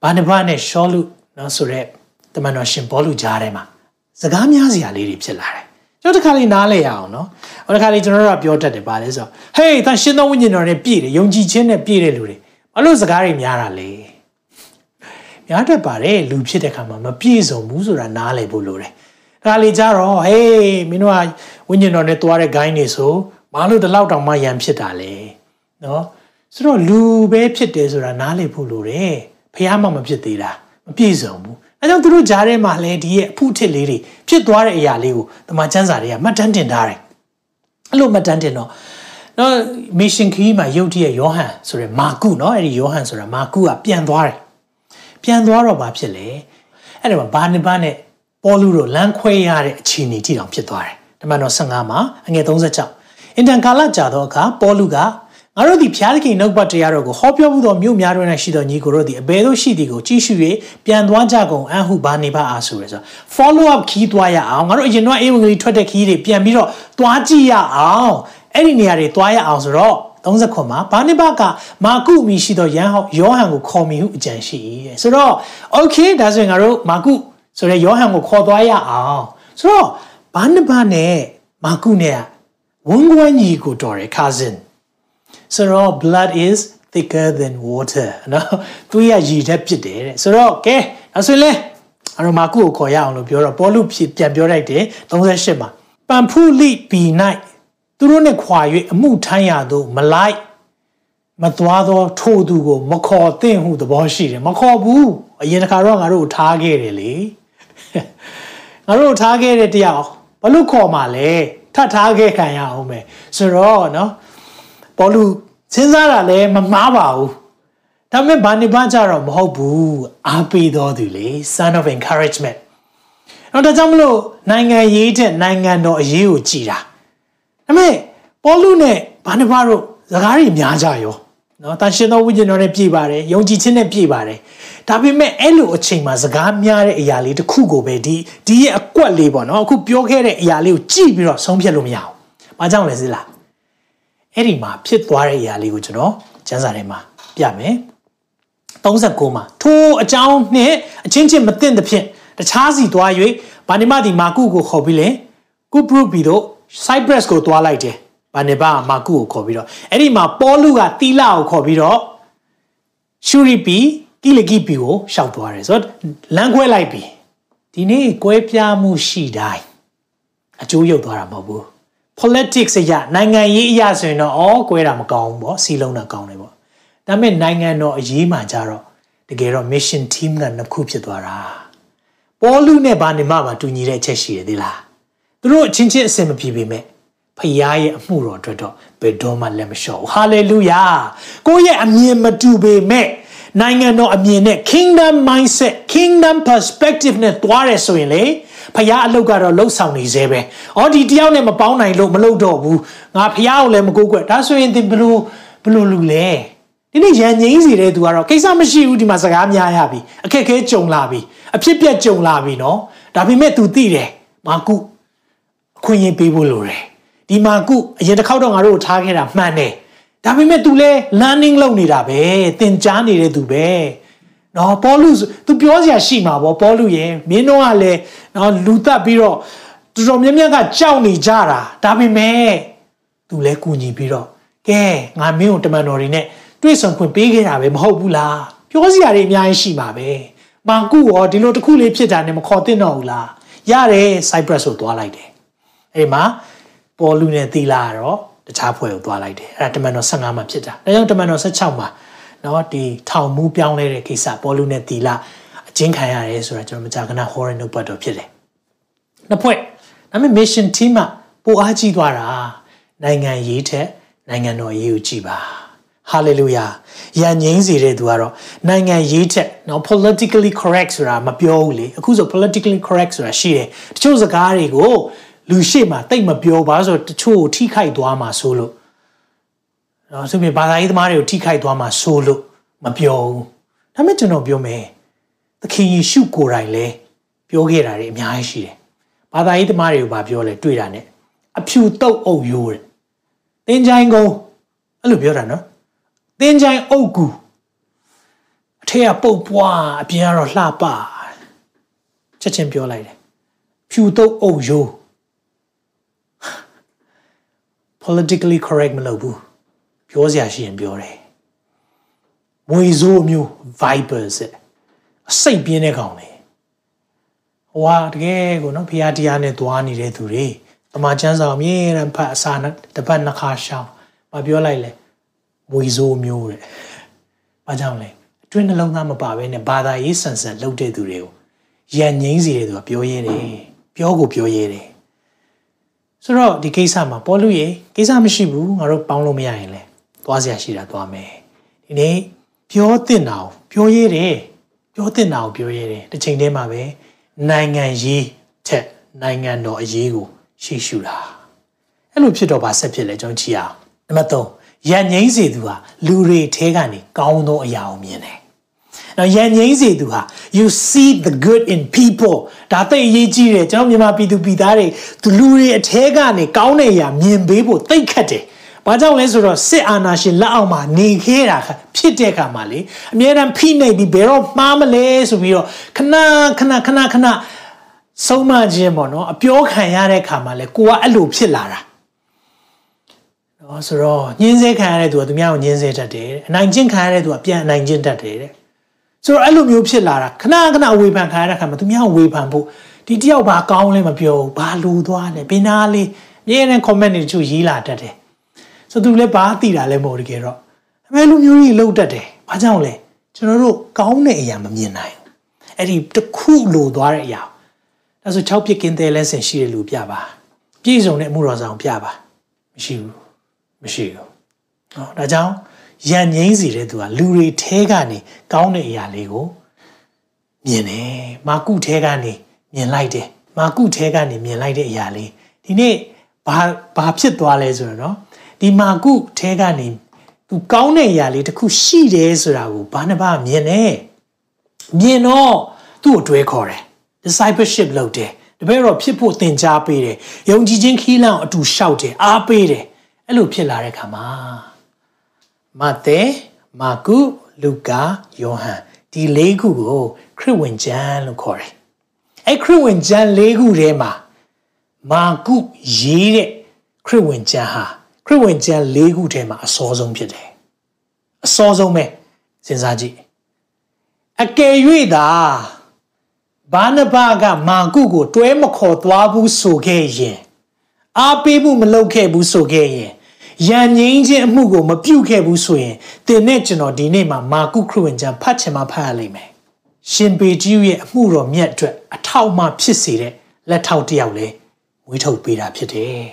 ဘာနဘနဲ့ရှောလူနော်ဆိုတော့တမန်တော်ရှင်ဘောလူကြားထဲမှာစကားများစရာလေးတွေဖြစ်လာတယ်ကျွန်တော်တခါလေးနားလဲရအောင်နော်ဟိုတခါလေးကျွန်တော်တို့ကပြောတတ်တယ်ပါလဲဆိုတော့ဟေးတန်ရှင်သောဝိညာဉ်တော်နဲ့ပြည့်တယ်ယုံကြည်ခြင်းနဲ့ပြည့်တဲ့လူတွေဘာလို့စကားတွေများတာလဲ များတတ်ပါတယ်လူဖြစ်တဲ့ခါမှာမပြည့်စုံဘူးဆိုတာနားလည်ဖို့လိုတယ်ဒါလေးကြတော့ဟေးမင်းတို့ကဝိညာဉ်တော်နဲ့တွားတဲ့ gain တွေဆိုဘာလို့ဒီလောက်တောင်မှယံဖြစ်တာလဲနော်ဆိုတော့လူပဲဖြစ်တယ်ဆိုတာနားလည်ဖို့လိုတယ်ဖះမှမဖြစ်သေးတာမပြည့်စုံဘူးအဲကြောင့်သူတို့ကြားထဲမှာလည်းဒီရဲ့အဖုထစ်လေးတွေဖြစ်သွားတဲ့အရာလေးကိုတမန်ကျမ်းစာတွေကမှတ်တမ်းတင်ထားတယ်အဲ့လိုမှတ်တမ်းတင်တော့နော်မစ်ရှင်ခီးမှာယုတ်တရဲ့ယောဟန်ဆိုရယ်မာကုနော်အဲ့ဒီယောဟန်ဆိုတာမာကုကပြန်သွားတယ် ပြန်သွားတော့ဘာဖြစ်လဲအဲ့ဒါမှာဘာနိဘာနဲ့ပေါ်လူတို့လမ်းခွဲရတဲ့အခြေအနေတိတောင်ဖြစ်သွားတယ်တမန်တော်15မှာအငယ်36အင်တန်ကာလကြာသောအခါပေါ်လူကငါတို့သည်ဖျားသခင်နှုတ်ပတ်တရားတော်ကိုဟောပြောမှုသောမြို့များတွင်ရှိသောညီကိုတို့သည်အဘယ်သို့ရှိသည်ကိုကြည့်ရှု၍ပြန်သွားကြကုန်အဟုဘာနေပါအားဆိုရယ်ဆို follow up key သွားရအောင်ငါတို့အရင်တော့အေဝံဂေလိထွက်တဲ့ key တွေပြန်ပြီးတော့သွားကြည့်ရအောင်အဲ့ဒီနေရာတွေသွားရအောင်ဆိုတော့ 30ခွန်မှာဘာနိဘကမာကုအမိရှိသောယန်ဟောယောဟန်ကိုခေါ်မိဟုအကြံရှိတယ်ဆိုတော့ okay ဒါဆိုရင်ငါတို့မာကုဆိုတဲ့ယောဟန်ကိုခေါ်သွားရအောင်ဆိုတော့ဘာနိဘနဲ့မာကုနဲ့ဝန်းကွမ်းညီကိုတော်တယ် cousin ဆိုတော့ blood is thicker than water နော်သူရရည်ထက်ဖြစ်တယ်တဲ့ဆိုတော့ကဲဒါဆိုရင်လေအရမာကုကိုခေါ်ရအောင်လို့ပြောတော့ဘောလူဖြစ်ပြန်ပြောလိုက်တယ်38မှာပန်ဖုလိဘီ၌ သူတို့နဲ့ခွာ၍အမှုထမ်းရသောမလိုက်မသွားသောထိုသူကိုမခေါ်သင့်ဟုသဘောရှိတယ်မခေါ်ဘူးအရင်တစ်ခါတော့ငါတို့ကိုထားခဲ့တယ်လေငါတို့ထားခဲ့တဲ့တရားဘာလို့ခေါ်မှာလဲထပ်ထားခဲ့ခံရအောင်မယ်ဆိုတော့နော်ပေါ်လူစဉ်းစားတာလည်းမမှားပါဘူးဒါပေမဲ့ဘာနေပါကြတော့မဟုတ်ဘူးအားပေးတော်သူလေ son of encouragement တော့ဒါကြောင့်မလို့နိုင်ငံရေးတဲ့နိုင်ငံတော်အရေးကိုကြည်တာ ဒါပေမဲ့ပေါ်လူနဲ့ဘာနေပါတို့စကားတွေများကြရောနော်တန်ရှင်သောဝိညာဉ်တော်နဲ့ပြည့်ပါတယ်ယုံကြည်ခြင်းနဲ့ပြည့်ပါတယ်ဒါပေမဲ့အဲ့လိုအချိန်မှာစကားများတဲ့အရာလေးတစ်ခုကိုပဲဒီဒီရဲ့အကွက်လေးပေါ့နော်အခုပြောခဲ့တဲ့အရာလေးကိုကြည့်ပြီးတော့ဆုံးဖြတ်လို့မရဘူး။ဘာကြောင့်လဲစိလားအဲ့ဒီမှာဖြစ်သွားတဲ့အရာလေးကိုကျွန်တော်ကျမ်းစာထဲမှာပြမယ်39မှာထိုအကြောင်းနှင့်အချင်းချင်းမသိသဖြင့်တခြားစီသွား၍ဗာနိမဒီမာကုကိုခေါ်ပြီးလေကုပရုဘီတို့ Cyprus ကိုသွားလိုက်တယ်ဗာနိဘမာကုကိုခေါ်ပြီးတော့အဲ့ဒီမှာပေါလုကတီလာကိုခေါ်ပြီးတော့ရှူရီပီကိလဂီပီကိုရှောက်သွားတယ်ဆိုတော့လမ်းခွဲလိုက်ပြီဒီနေ့ကွဲပြားမှုရှိတိုင်းအကျိုးရုပ်သွားတာမဟုတ်ဘူး politics အရာနိုင်ငံရေးအရာဆိုရင်တော့အော်ကွဲတာမကောင်းဘူးပေါ့စီလုံးတာကောင်းတယ်ပေါ့ဒါပေမဲ့နိုင်ငံတော်အရေးမှကြတော့တကယ်တော့ mission team ကနှစ်ခုဖြစ်သွားတာပေါ်လူနဲ့ဘာနေမှမတူညီတဲ့အချက်ရှိတယ်ဒီလား သူတို့အချင်းချင်းအဆင်မပြေပေမဲ့ဖခင်ရဲ့အမှုတော်အတွက်တော့ဘယ်တော့မှလက်မလျှော့ဘူးဟာလေလုယာကိုယ့်ရဲ့အမြင်မတူပေမဲ့နိုင်ငံတော်အမြင်နဲ့ kingdom mindset kingdom perspective နဲ့တွားတယ်ဆိုရင်လေဖះအလုတ်ကတော့လှုပ်ဆောင်နေသေးပဲ။အော်ဒီတယောက်နဲ့မပေါင်းနိုင်လို့မလုပ်တော့ဘူး။ငါဖះကိုလည်းမကိုးကွယ်။ဒါဆိုရင်သင်ဘလို့ဘလို့လူလဲ။ဒီနေ့ရန်ငိမ့်စီတဲ့သူကတော့ကိစ္စမရှိဘူးဒီမှာစကားများရပြီ။အခက်ခဲကြုံလာပြီ။အဖြစ်ပြက်ကြုံလာပြီနော်။ဒါပေမဲ့ तू သိတယ်။မာကု အခွင့်အရေးပေးဖို့လိုတယ်။ဒီမာကုအရင်တစ်ခေါက်တော့ငါတို့ကိုထားခဲ့တာမှန်တယ်။ဒါပေမဲ့ तू လဲ learning လုပ်နေတာပဲ။သင်ကြားနေတဲ့သူပဲ။နော်ပေါလု तू ပြောစရာရှိမှာပေါ့ပေါလုရဲ့မင်းတို့ကလည်းနော်လူတက်ပြီးတော့တော်တော်များများကကြောက်နေကြတာဒါပေမဲ့ तू လဲကူညီပြီးတော့ကဲငါမင်းကိုတမန်တော်တွေနဲ့တွေ့ဆုံခွင့်ပေးခဲ့တာပဲမဟုတ်ဘူးလားပြောစရာတွေအများကြီးရှိမှာပဲမာကုရောဒီလိုတစ်ခုလေးဖြစ်တာနဲ့မခေါ်သင့်တော့ဘူးလားရတယ် Cyprus ကိုသွားလိုက်တယ် အဲ့မှာပေါ်လူနဲ့သီလာတော့တခြားဖွဲ့ကိုသွားလိုက်တယ်အဲ့ဒါတမန်တော်15မှာဖြစ်တာဒါကြောင့်တမန်တော်16မှာနော်ဒီထောင်မှုပြောင်းလဲတဲ့ကိစ္စပေါ်လူနဲ့တီလာအချင်းခံရတယ်ဆိုတာကျွန်တော်မကြာခဏဟောရနှုတ်ပတ်တော်ဖြစ်တယ်နှစ်ဖွဲ့ဒါပေမဲ့ mission team ကပိုအားကြီးသွားတာနိုင်ငံရေးထက်နိုင်ငံတော်ရေးကိုကြည်ပါ hallelujah ရန်ငိမ့်စေတဲ့သူကတော့နိုင်ငံရေးထက်နော် politically correct ဆိုတာမပြောဘူးလေအခုဆို politically correct ဆိုတာရှိတယ်တချို့စကားတွေကို လူရှိမှတိတ်မပြောပါဆိုတချို့ထိခိုက်သွားမှာဆိုလို့နော်ဆိုပြီးဘာသာရေးသမားတွေကိုထိခိုက်သွားမှာဆိုလို့မပြောဘူးဒါပေမဲ့ကျွန်တော်ပြောမယ်သခင်ယေရှုကိုယ်တိုင်လည်းပြောခဲ့တာတွေအများကြီးရှိတယ်ဘာသာရေးသမားတွေကိုဗာပြောလဲတွေ့တာ ਨੇ အဖြူတုတ်အုပ်ရိုးတဲ့တင်းချိုင်းကုန်းအဲ့လိုပြောတာနော်တင်းချိုင်းအုပ်ကူအထက်ကပုတ်ပွားအပြင်ကတော့လှပချက်ချင်းပြောလိုက်တယ်ဖြူတုတ်အုပ်ရိုး politically correct မလုပ်ဘူးပြောစရာရှိရင်ပြောတယ်မွေဆိုးမျိုး vipers အစိတ်ပြင်းတဲ့ကောင်လေဟိုဟာတကယ်ကိုနော်ဖျားတရားနဲ့သွားနေတဲ့သူတွေတမချမ်းစာအမြဲတမ်းဖတ်အစာတစ်ပတ်နှစ်ခါရှောင်းမပြောလိုက်လဲမွေဆိုးမျိုးတဲ့ဘာကြောင့်လဲအတွင်းနှလုံးသားမပါဘဲနဲ့ဘာသာရေးဆန်ဆန်လုပ်တဲ့သူတွေကိုရန်ငိမ့်စီတဲ့သူကပြောရဲတယ်ပြောကိုပြောရဲတယ် ဆိုတော့ဒီကိစ္စမှာပေါ်လူရေကိစ္စမရှိဘူးငါတို့ပေါင်းလို့မရရင်လဲသွားစရာရှိတာသွားမယ်ဒီနေ့ပြောတင်တာကိုပြောရဲတယ်ပြောတင်တာကိုပြောရဲတယ်တစ်ချိန်တည်းမှာပဲနိုင်ငံရေးထက်နိုင်ငံတော်အရေးကိုရှေ့ရှုတာအဲ့လိုဖြစ်တော့ဗာဆက်ဖြစ်လဲကျွန်တော်ကြည့်အောင်နံပါတ်3ရန်ငိမ့်စေသူဟာလူတွေထဲကနေကောင်းသောအရာကိုမြင်တယ် နော်ရန်ငိမ့်စေသူဟာ you see the good in people ဒါသိအရေးကြီးတယ်ကျွန်တော်မြန်မာပြည်သူပြည်သားတွေသူလူတွေအထဲကနေကောင်းတဲ့အရာမြင်ပေးဖို့သိခတ်တယ်ဘာကြောင့်လဲဆိုတော့စစ်အာဏာရှင်လက်အောက်မှာနေခဲ့တာဖြစ်တဲ့အခါမှာလေအများအားဖိနှိပ်ပြီးဘယ်တော့မှားမလဲဆိုပြီးတော့ခဏခဏခဏခဏဆုံးမခြင်းပေါ့နော်အပြောခံရတဲ့အခါမှာလေကိုကအဲ့လိုဖြစ်လာတာနော်ဆိုတော့ညင်းဆဲခံရတဲ့သူကသူများကိုညင်းဆဲတတ်တယ်အနိုင်ကျင့်ခံရတဲ့သူကပြန်အနိုင်ကျင့်တတ်တယ်တဲ့ ဆိုတော့အဲ့လိုမျိုးဖြစ်လာတာခဏခဏဝေဖန်ခံရတဲ့ခါမှာသူများဝေဖန်ဖို့ဒီတယောက်ဘာကောင်းလဲမပြောဘူးဘာလိုသွားလဲဘင်းသားလေးမြင်းနဲ့ comment တွေချို့ရေးလာတတ်တယ်ဆိုသူလည်းဘာသိတာလဲမဟုတ်တကယ်တော့အမဲလူမျိုးကြီးလှုပ်တတ်တယ်ဘာကြောင့်လဲကျွန်တော်တို့ကောင်းတဲ့အရာမမြင်နိုင်ဘူးအဲ့ဒီတစ်ခုလိုသွားတဲ့အရာဒါဆို၆ပြစ်ကင်းတဲ့ lesson ရှိတဲ့လူပြပါပြည့်စုံတဲ့အမှုတော်ဆောင်ပြပါမရှိဘူးမရှိဘူးဟောဒါကြောင့် ရန်ငိမ့်စီတဲ့သူကလူတွေထဲကနေကောင်းတဲ့အရာလေးကိုမြင်တယ်မာကုထဲကနေမြင်လိုက်တယ်မာကုထဲကနေမြင်လိုက်တဲ့အရာလေးဒီနေ့ဘာဘာဖြစ်သွားလဲဆိုတော့ဒီမာကုထဲကနေသူကောင်းတဲ့အရာလေးတစ်ခုရှိတယ်ဆိုတာကိုဘာနှဘာမြင်နေမြင်တော့သူ့ကိုတွဲခေါ်တယ် discipleship လုပ်တယ်တပည့်တော်ဖြစ်ဖို့သင်ကြားပေးတယ်ယုံကြည်ခြင်းခီးလန့်အတူလျှောက်တယ်အားပေးတယ်အဲ့လိုဖြစ်လာတဲ့ခါမှာ မဿဲမာကုလူကာယောဟန်ဒီလေးခုကိုခရစ်ဝင်ကျမ်းလို့ခေါ်တယ်အဲ့ခရစ်ဝင်ကျမ်းလေးခုထဲမှာမာကုရေးတဲ့ခရစ်ဝင်ကျမ်းဟာခရစ်ဝင်ကျမ်း၄ခုထဲမှာအစောဆုံးဖြစ်တယ်အစောဆုံးပဲစဉ်းစားကြည့်အကယ်၍သာဘာနဘကမာကုကို တွဲမခေါ်သွားဘူးဆိုခဲ့ရင်အားပေးမှုမလုပ်ခဲ့ဘူးဆိုခဲ့ရင် ရန်ငိမ့်ခြင်းအမှုကိုမပြုတ်ခဲ့ဘူးဆိုရင်တင်နဲ့ကျွန်တော်ဒီနေ့မှာမာကုခရစ်ဝင်ကျမ်းဖတ်ချင်မှဖတ်ရလိမ့်မယ်ရှင်ပေတျုရဲ့အမှုတော်မြတ်အတွက်အထောက်အမဖြစ်စေတဲ့လက်ထောက်တစ်ယောက်လည်းမွေးထုတ်ပေးတာဖြစ်တယ်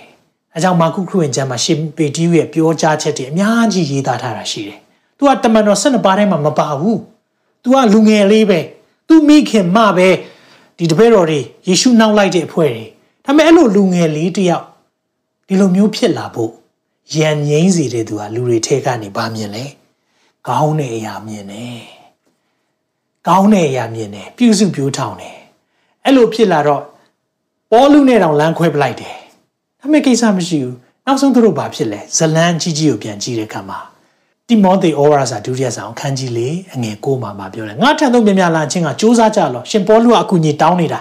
အဲကြောင့်မာကုခရစ်ဝင်ကျမ်းမှာရှင်ပေတျုရဲ့ပြောကြားချက်တွေအများကြီးရေးသားထားတာရှိတယ်။ तू ကတမန်တော်12ပါးထဲမှာမပါဘူး။ तू ကလူငယ်လေးပဲ။ तू မိခင်မပဲဒီတပည့်တော်တွေယေရှုနောက်လိုက်တဲ့အဖွဲ့တွေဒါပေမဲ့အဲ့လိုလူငယ်လေးတယောက်ဒီလိုမျိုးဖြစ်လာဖို့ ရန်ငိမ့်စေတဲ့သူဟာလူတွေထဲကနေဗာမြင်လဲ။ကောင်းတဲ့အရာမြင်တယ်။ကောင်းတဲ့အရာမြင်တယ်ပြုစုပြောထောင်တယ်။အဲ့လိုဖြစ်လာတော့ပေါ်လူနဲ့တောင်လမ်းခွဲပလိုက်တယ်ဒါပေမဲ့ကိစ္စမရှိဘူးနောက်ဆုံးသူတို့ဘာဖြစ်လဲဇလန်းကြီးကြီးကိုပြန်ကြည့်တဲ့အခါမှာတိမောသေဩဝါဒစာဒုတိယဆောင်ခန်းကြီးလေးအငယ်ကိုမှမှာပြောတယ်ငါထံသို့မြင်များလာခြင်းကစူးစမ်းကြလောရှင်ပေါလုကအကူကြီးတောင်းနေတာ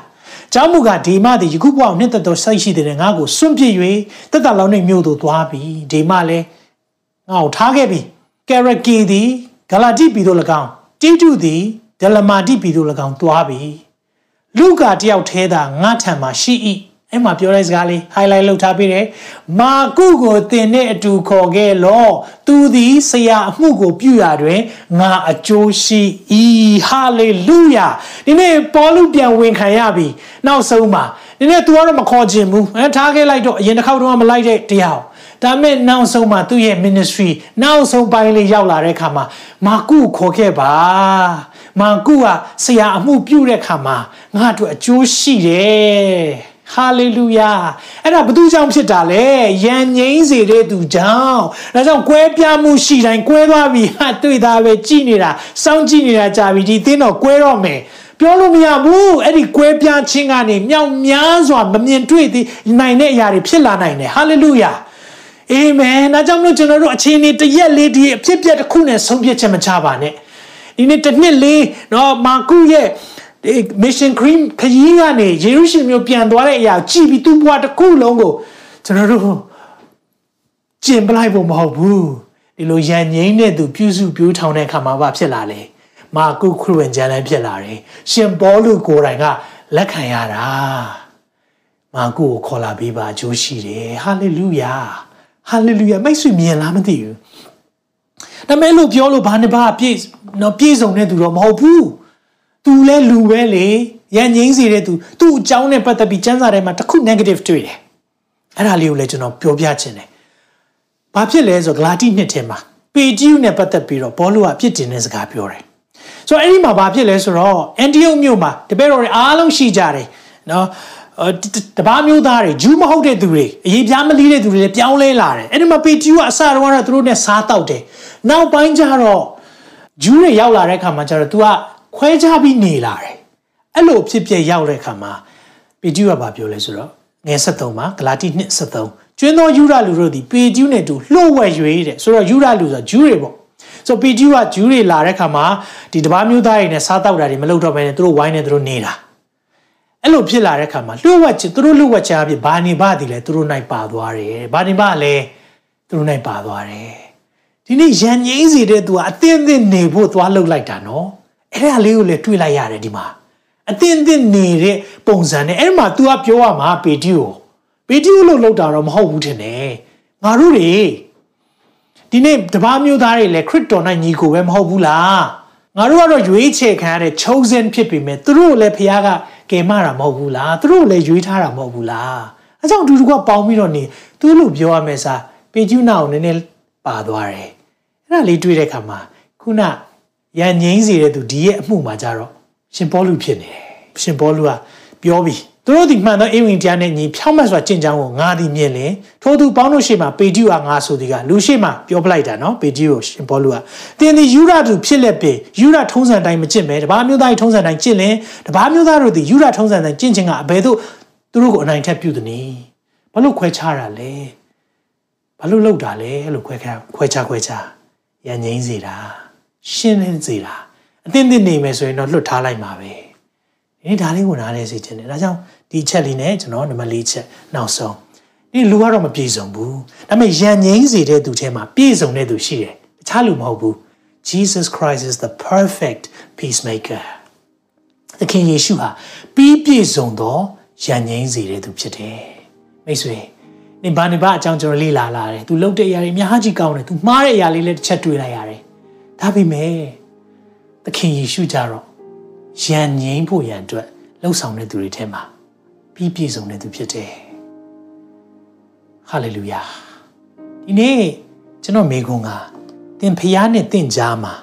ကျောင်းမူကဒေမသည်ယခုဘဝကိုနှစ်သက်သောစိတ်ရှိတဲ့ငါ့ကိုစွန့်ပစ်၍တက်တလောင်းနေမြို့သို့သွားပြီဒေမလည်းငါ့ကိုထားခဲ့ပြီကရကီသည်ဂလာတိပြည်သို့၎င်းတိတုသည်ဒလမာတိပြည်သို့၎င်းသွားပြီလူကတယောက်ထဲသာငါထံမှာရှိ၏ အဲ့မှာပြောတဲ့စကားလေး highlight လုပ်ထားပေးတယ်မာကုကိုတင်တဲ့အတူခေါ်ခဲ့လောသူသည်ဆရာအမှုကိုပြုရတွင်ငါအကျိုးရှိ၏ဟာလေလုယာဒီနေ့ပေါလုပြန်ဝင်ခံရပြီနောက်ဆုံးမှာဒီနေ့ तू ကတော့မခေါ်ခြင်းဘူးအဲထားခဲ့လိုက်တော့အရင်တစ်ခေါက်တော့မလိုက်တဲ့တရားဒါမဲ့နောက်ဆုံးမှာသူ့ရဲ့ ministry နောက်ဆုံးပိုင်းလေးရောက်လာတဲ့အခါမှာမာကုခေါ်ခဲ့ပါမာကုကဆရာအမှုပြုတဲ့အခါမှာငါတို့အကျိုးရှိတယ် ဟာလေလုယာအဲ့ဒါဘသူကြောင့်ဖြစ်တာလဲယံငိမ့်စေတဲ့သူကြောင့်ဒါကြောင့်ကွဲပြားမှုရှိတိုင်းကွဲသွားပြီဟာတွေ့တာပဲကြည်နေတာစောင့်ကြည့်နေတာကြာပြီဒီသင်းတော့ကွဲတော့မယ်ပြောလို့မရဘူးအဲ့ဒီကွဲပြားခြင်းကနေမြောက်များစွာမမြင်တွေ့သေးနိုင်တဲ့အရာတွေဖြစ်လာနိုင်တယ်ဟာလေလုယာအာမင်ဒါကြောင့်မလို့ကျွန်တော်တို့အခြေအနေတရက်လေးဒီအဖြစ်ပြက်တစ်ခုနဲ့ဆုံးဖြတ်ချက်မချပါနဲ့ဒီနေ့တစ်နှစ်လေးတော့မာကုရဲ့ mission cream ခရီးကနေယေရုရှလင်မြို့ပြန်သွားတဲ့အရာကြည်ပြီးသူ့ဘဝတစ်ခုလုံးကိုကျွန်တော်တို့ကျင်ပလိုက်ဖို့မဟုတ်ဘူးဒီလိုရန်ငိမ့်တဲ့သူပြုစုပြိုးထောင်တဲ့အခါမှာဘာဖြစ်လာလဲမာကုခရစ်ဝင်ကျမ်းလည်းဖြစ်လာတယ်ရှင်ပေါလုကိုယ်တိုင်ကလက်ခံရတာမာကုကိုခေါ်လာပြီးပါအကျိုးရှိတယ်ဟာလေလုယာဟာလေလုယာမိတ်ဆွေမြင်လားမသိဘူးဒါမဲ့လို့ပြောလို့ဘာနဲ့ဘာပြည့်နော်ပြည့်စုံတဲ့သူတော့မဟုတ်ဘူး သူလဲလူပဲလေရန်ငိမ့်စေတဲ့သူသူ့အကြောင်းနဲ့ပတ်သက်ပြီးစံစာထဲမှာတစ်ခု negative တွေ့တယ်အဲ့ဒါလေးကိုလည်းကျွန်တော်ပြောပြချင်တယ်ဘာဖြစ်လဲဆိုဂလာတိနှစ်ထဲမှာပေဂျီယူနဲ့ပတ်သက်ပြီးတော့ဘောလူကအပြစ်တင်တဲ့စကားပြောတယ်ဆိုတော့အဲ့ဒီမှာဘာဖြစ်လဲဆိုတော့အန်တီယုတ်မြို့မှာတပည့်တော်တွေအားလုံးရှိကြတယ်နော်တပားမျိုးသားတွေဂျူးမဟုတ်တဲ့သူတွေအရေးပြားမလီးတဲ့သူတွေလည်းပြောင်းလဲလာတယ်အဲ့ဒီမှာပေဂျီယူကအစတော့ကတော့သူတို့နဲ့စားတောက်တယ်နောက်ပိုင်းကျတော့ဂျူးတွေရောက်လာတဲ့အခါမှာကျတော့ तू က ခွဲခြားပြီးနေလာတယ်အဲ့လိုဖြစ်ဖြစ်ရောက်တဲ့အခါမှာပေဂျူးကဘာပြောလဲဆိုတော့ငယ်73မှာဂလာတိ2 73ကျွင်းသောယူရလူတို့သည်ပေဂျူးနဲ့တူလှုပ်ဝက်ရွေးတဲ့ဆိုတော့ယူရလူဆိုဂျူးတွေပေါ့ဆိုပေဂျူးကဂျူးတွေလာတဲ့ခါမှာဒီတပားမျိုးသားတွေနဲ့စားတောက်တာတွေမလုပ်တော့ဘဲနဲ့သူတို့ဝိုင်းနေသူတို့နေတာအဲ့လိုဖြစ်လာတဲ့ခါမှာလှုပ်ဝက်ချသူတို့လှုပ်ဝက်ချအဖြစ်ဘာနေပါသည်လဲသူတို့နိုင်ပါသွားတယ်ဘာနေပါလဲသူတို့နိုင်ပါသွားတယ်ဒီနေ့ရန်ငိမ့်စီတဲ့သူကအသင်းသင်းနေဖို့သွားလှုပ်လိုက်တာနော် အဲ့ဒါလေးကိုလည်းတွေးလိုက်ရတယ်ဒီမှာအသင်းသင်းနေတဲ့ပုံစံနဲ့အဲ့မှာ तू ကပြောရမှာပေတီကိုပေတီကိုလှုပ်လှုပ်တာတော့မဟုတ်ဘူးထင်တယ်ငါတို့တွေဒီနေ့တပားမျိုးသားတွေလည်းခရစ်တော်နဲ့ညီကိုပဲမဟုတ်ဘူးလားငါတို့ကတော့ရွေးချယ်ခံရတဲ့ chosen ဖြစ်ပေမဲ့သူတို့လည်းဖခင်ကကယ်မတာမဟုတ်ဘူးလားသူတို့လည်းရွေးထားတာမဟုတ်ဘူးလားအဲကြောင့်အတူတူကပေါင်းပြီးတော့နေသူလို့ပြောရမယ်စားပေကျူးနာကိုနည်းနည်းပါသွားတယ်အဲ့ဒါလေးတွေးတဲ့အခါမှာခုန ရန်ငိမ့်စေတဲ့သူဒီရဲ့အမှုမှာကြတော့ရှင်ပေါလုဖြစ်နေတယ်ရှင်ပေါလုကပြောပြီးသူတို့ဒီမှန်သောအေဝံတရားနဲ့ညီဖြောင်းမတ်စွာကြင်ကြောင်းကိုငါသည်မြင်လင်ထို့သူပေါင်းတို့ရှေ့မှာပေတျုဟာငါဆိုသည်ကလူရှေ့မှာပြောပလိုက်တာနော်ပေတျုကိုရှင်ပေါလုကတင်းသည်ယူရသူဖြစ်လက်ပေယူရထုံးစံတိုင်းမကျင့်မဲတပါးမျိုးသားထုံးစံတိုင်းကျင့်လင်တပါးမျိုးသားတို့သည်ယူရထုံးစံတိုင်းကျင့်ခြင်းကအဘယ်သို့သူတို့ကိုအနိုင်ထက်ပြုသည်နည်းဘာလို့ခွဲခြားတာလဲဘာလို့လောက်တာလဲအဲ့လိုခွဲခြားခွဲခြားခွဲခြားရန်ငိမ့်စေတာ ရှင်းလင်းစေတာအသင့်သင့်နေမယ်ဆိုရင်တော့လွတ်ထားလိုက်မှာပဲဒီဒါလေးကိုနားလဲစေချင်တယ်ဒါကြောင့်ဒီချက်လေးနဲ့ကျွန်တော်နံပါတ်၄ချက်နောက်ဆုံးဒီလူကတော့မပြည့်စုံဘူးဒါပေမဲ့ယဉ်ငိမ့်စေတဲ့သူထဲမှာပြည့်စုံတဲ့သူရှိတယ်တခြားလူမဟုတ်ဘူး Jesus Christ is the perfect peacemaker သခင်ယေရှုဟာပြီးပြည့်စုံသောယဉ်ငိမ့်စေတဲ့သူဖြစ်တယ်မိတ်ဆွေနေဘာနေဘာအကြောင်းကျွန်တော်လေ့လာလာတယ်။ तू လှုပ်တဲ့အရာတွေအများကြီးကောင်းတယ်။ तू မှားတဲ့အရာလေးလည်းတစ်ချက်တွေ့လိုက်ရတယ်။ ဒါပေမဲ့သခင်ယေရှုကြတော့ယဉ်ငိမ့်ဖို့ရန်အတွက်လှုပ်ဆောင်တဲ့သူတွေထဲမှာပြီးပြည့်စုံတဲ့သူဖြစ်တယ်ဟာလေလုယာဒီနေ့ကျွန်တော်မိကုံကသင်ဖျားနဲ့သင်ကြားမှာ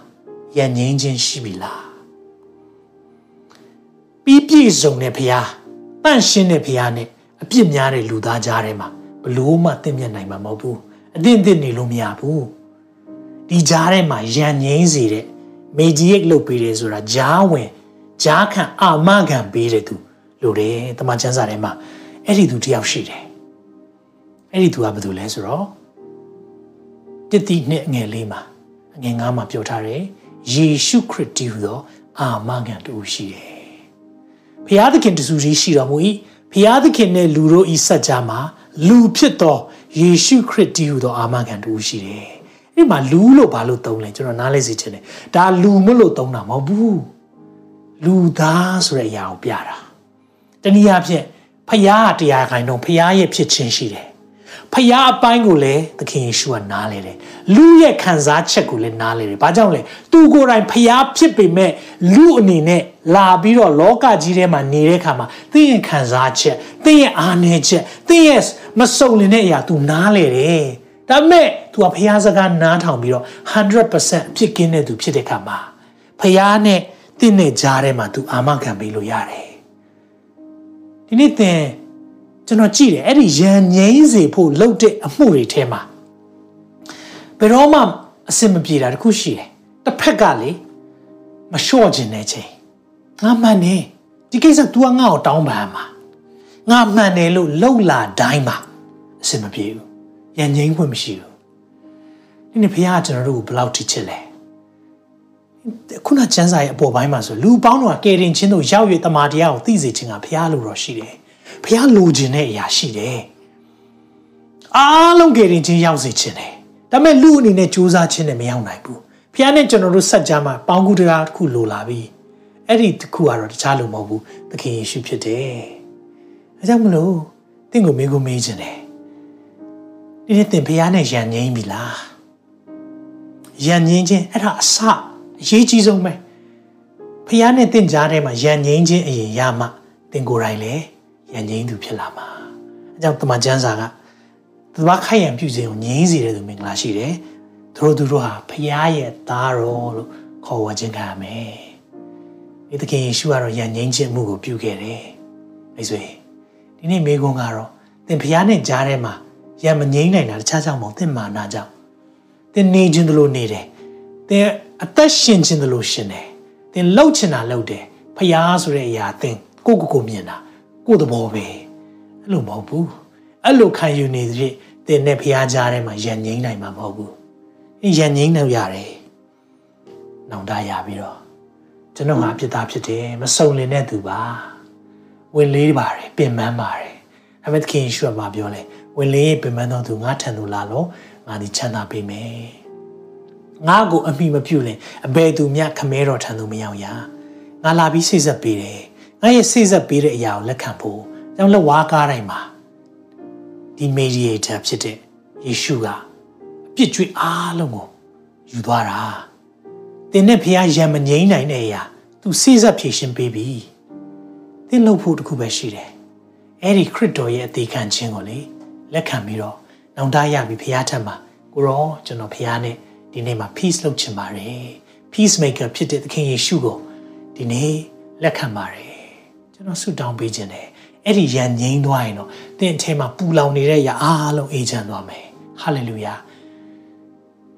ယဉ်ငိမ့်ခြင်းရှိပြီလားပြီးပြည့်စုံတဲ့ဖျားတန့်ရှင်းတဲ့ဖျားနဲ့အပြစ်များတဲ့လူသားကြားထဲမှာဘလို့မှသင်မြတ်နိုင်မှာမဟုတ်ဘူးအသင့်အသင့်နေလို့မရဘူး ဒီကြားထဲမှာယဉ်ငိမ့်စေတဲ့မေဂျီရိတ်လုပ်ပေးတယ်ဆိုတာဂျားဝင်ဂျားခံအာမခံပေးတဲ့သူလို့တယ်တမန်ကျမ်းစာထဲမှာအဲ့ဒီသူတယောက်ရှိတယ်အဲ့ဒီသူကဘာလို့လဲဆိုတော့တတိနှစ်ငယ်လေးမှာငယ်ငါးမှာပြောထားတယ်ယေရှုခရစ်တည်ဟူသောအာမခံတူရှိတယ်ဖျားသခင်တဆူကြီးရှိတော်မူ၏ဖျားသခင်နဲ့လူတို့ဤစัจ जा မှာလူဖြစ်သောယေရှုခရစ်တည်ဟူသောအာမခံတူရှိတယ် အဲ့ဒီမှာလူလို့ဘာလို့သုံးလဲကျွန်တော်နားလဲစီချင်တယ်ဒါလူမလို့သုံးတာမဟုတ်ဘူးလူသားဆိုတဲ့အရာကိုပြတာတနည်းအားဖြင့်ဖယားတရားခိုင်တော့ဖယားရဲ့ဖြစ်ခြင်းရှိတယ်ဖယားအပိုင်းကိုလည်းသခင်ယေရှုကနားလေတယ်လူရဲ့ခံစားချက်ကိုလည်းနားလေတယ်ဘာကြောင့်လဲသူကိုယ်တိုင်ဖယားဖြစ်ပေမဲ့လူအနေနဲ့လာပြီးတော့လောကကြီးထဲမှာနေတဲ့အခါမှာသင်ရဲ့ခံစားချက်သင်ရဲ့အားနည်းချက်သင်ရဲ့မစုံလင်တဲ့အရာ तू နားလေတယ် ဒါပေမဲ့ तू ကဖယားစကားနားထောင်ပြီးတော့100%အဖြစ်ကင်းတဲ့သူဖြစ်တဲ့အခါမှာဖယားနဲ့တင့်နဲ့ကြားထဲမှာ तू အာမခံပေးလို့ရတယ်ဒီနေ့သင် ကျွန်တော်ကြည့်တယ်အဲ့ဒီရန်ငိမ့်စေဖို့လှုပ်တဲ့အမှုတွေထဲမှာဘယ်တော့မှအဆင်မပြေတာတခုရှိတယ်တစ်ဖက်ကလေမလျှော့ခြင်းတဲ့ချိန်ငါမှန်နေဒီကိစ္စ तू ကငါ့ကိုတောင်းပန်မှာငါမှန်တယ်လို့လှုပ်လာတိုင်းမှာအဆင်မပြေဘူး ရန်ငိမ့်ခွင့်မရှိဘူးဒီနေ့ဘုရားကကျွန်တော်တို့ကိုဘယ်လောက်ထိချစ်လဲခုနကျမ်းစာရဲ့အပေါ်ပိုင်းမှာဆိုလူပေါင်းတော်ကကယ်တင်ခြင်းတို့ရောက်ရတမာတရားကိုသိစေခြင်းကဘုရားလိုတော့ရှိတယ်ဘုရားလိုချင်တဲ့အရာရှိတယ်အားလုံးကယ်တင်ခြင်းရောက်စေခြင်းတယ်ဒါပေမဲ့လူအနေနဲ့စူးစမ်းခြင်းနဲ့မရောက်နိုင်ဘူးဖះနဲ့ကျွန်တော်တို့ဆက်ကြမှာပေါင်းကူတရားတစ်ခုလိုလာပြီအဲ့ဒီတစ်ခုကတော့တခြားလိုမဟုတ်ဘူးသခင်ယေရှုဖြစ်တယ်အဲကြောင့်မလို့တင့်ကိုမေးကိုမေးခြင်းတယ် ဒီနေ့တင်ဖះနဲ့ယဉ်ငိမ့်ပြီလားယဉ်ငိမ့်ခြင်းအဲ့ဒါအစအရေးကြီးဆုံးပဲဖះနဲ့တင့်ကြားထဲမှာယဉ်ငိမ့်ခြင်းအရင်ရမှတင်ကိုယ်တိုင်လည်းယဉ်ငိမ့်သူဖြစ်လာမှာအဲကြောင့်တမန်ကျမ်းစာကသဘာခိုင်ရန်ပြုခြင်းကိုငြိမ်းစေတဲ့သူမင်္ဂလာရှိတယ်သူတို့သူတို့ဟာဖရားရဲ့သားတော်လို့ခေါ်ဝေါ်ခြင်းခံရမယ်ဒီသခင်ယေရှုကတော့ယဉ်ငိမ့်ခြင်းမှုကိုပြုခဲ့တယ်မိတ်ဆွေဒီနေ့မိကွန်းကတော့သင်ဖရားနဲ့ကြားထဲမှာ ယဉ်မငိမ့်နိုင်တာတခြားကြောင့်မဟုတ်သင်မာနာကြောင့်သင်နေခြင်းတလို့နေတယ်သင်အသက်ရှင်ခြင်းတလို့ရှင်တယ်သင်လှုပ်ချင်တာလှုပ်တယ်ဖရားဆိုတဲ့အရာသင်ကိုကိုကိုမြင်တာကိုသဘောပဲအဲ့လိုမဟုတ်ဘူးအဲ့လိုခံယူနေတဲ့သင်နဲ့ဖရားကြားထဲမှာယဉ်ငိမ့်နိုင်မှာမဟုတ်ဘူးရန်ငိမ့်နေရတယ်။နောင်တရပြီးတော့ကျွန်တော်ဟာပြစ်သားဖြစ်တယ်မစုံလင်တဲ့သူပါ။ဝင်လေးပါတယ်ပြင်ပန်းပါတယ်။ ဒါပေမဲ့သခင်ယေရှုကပြောလဲဝင်လေးပြင်ပန်းတော်သူငါထံသို့လာလို့ငါဒီချမ်းသာပေးမယ်။ငါ့ကိုအမိမပြုရင်အဘယ်သူမျှခမဲတော်ထံသို့မရောက်ရ။ငါလာပြီးစိတ်ဆက်ပေးတယ်။ငါရဲ့စိတ်ဆက်ပေးတဲ့အရာကိုလက်ခံဖို့ကြောင့်လက်ဝါးကားတိုင်းမှာဒီ mediator ဖြစ်တဲ့ယေရှုကပြစ်ကြွေးအားလုံးကိုယူသွားတာတင်းနဲ့ဖះရံမငိမ့်နိုင်တဲ့အရာသူစိစက်ဖြည့်ရှင်းပေးပြီတင်းလုပ်ဖို့တခုပဲရှိတယ် အဲ့ဒီခရစ်တော်ရဲ့အသေးခံခြင်းကိုလေလက်ခံပြီးတော့နောင်တရပြီဖះထက်မှာကိုရောကျွန်တော်ဖះနဲ့ဒီနေ့မှာ peace လုပ်ချင်ပါတယ် peace maker ဖြစ်တဲ့သခင်ယေရှုကိုဒီနေ့လက်ခံပါတယ်ကျွန်တော်ဆုတောင်းပေးခြင်းတယ်အဲ့ဒီရန်ငိမ့်သွားရင်တော့တင့်အထဲမှာပူလောင်နေတဲ့အရာအားလုံးအေးချမ်းသွားမယ်ဟာလေလုယာ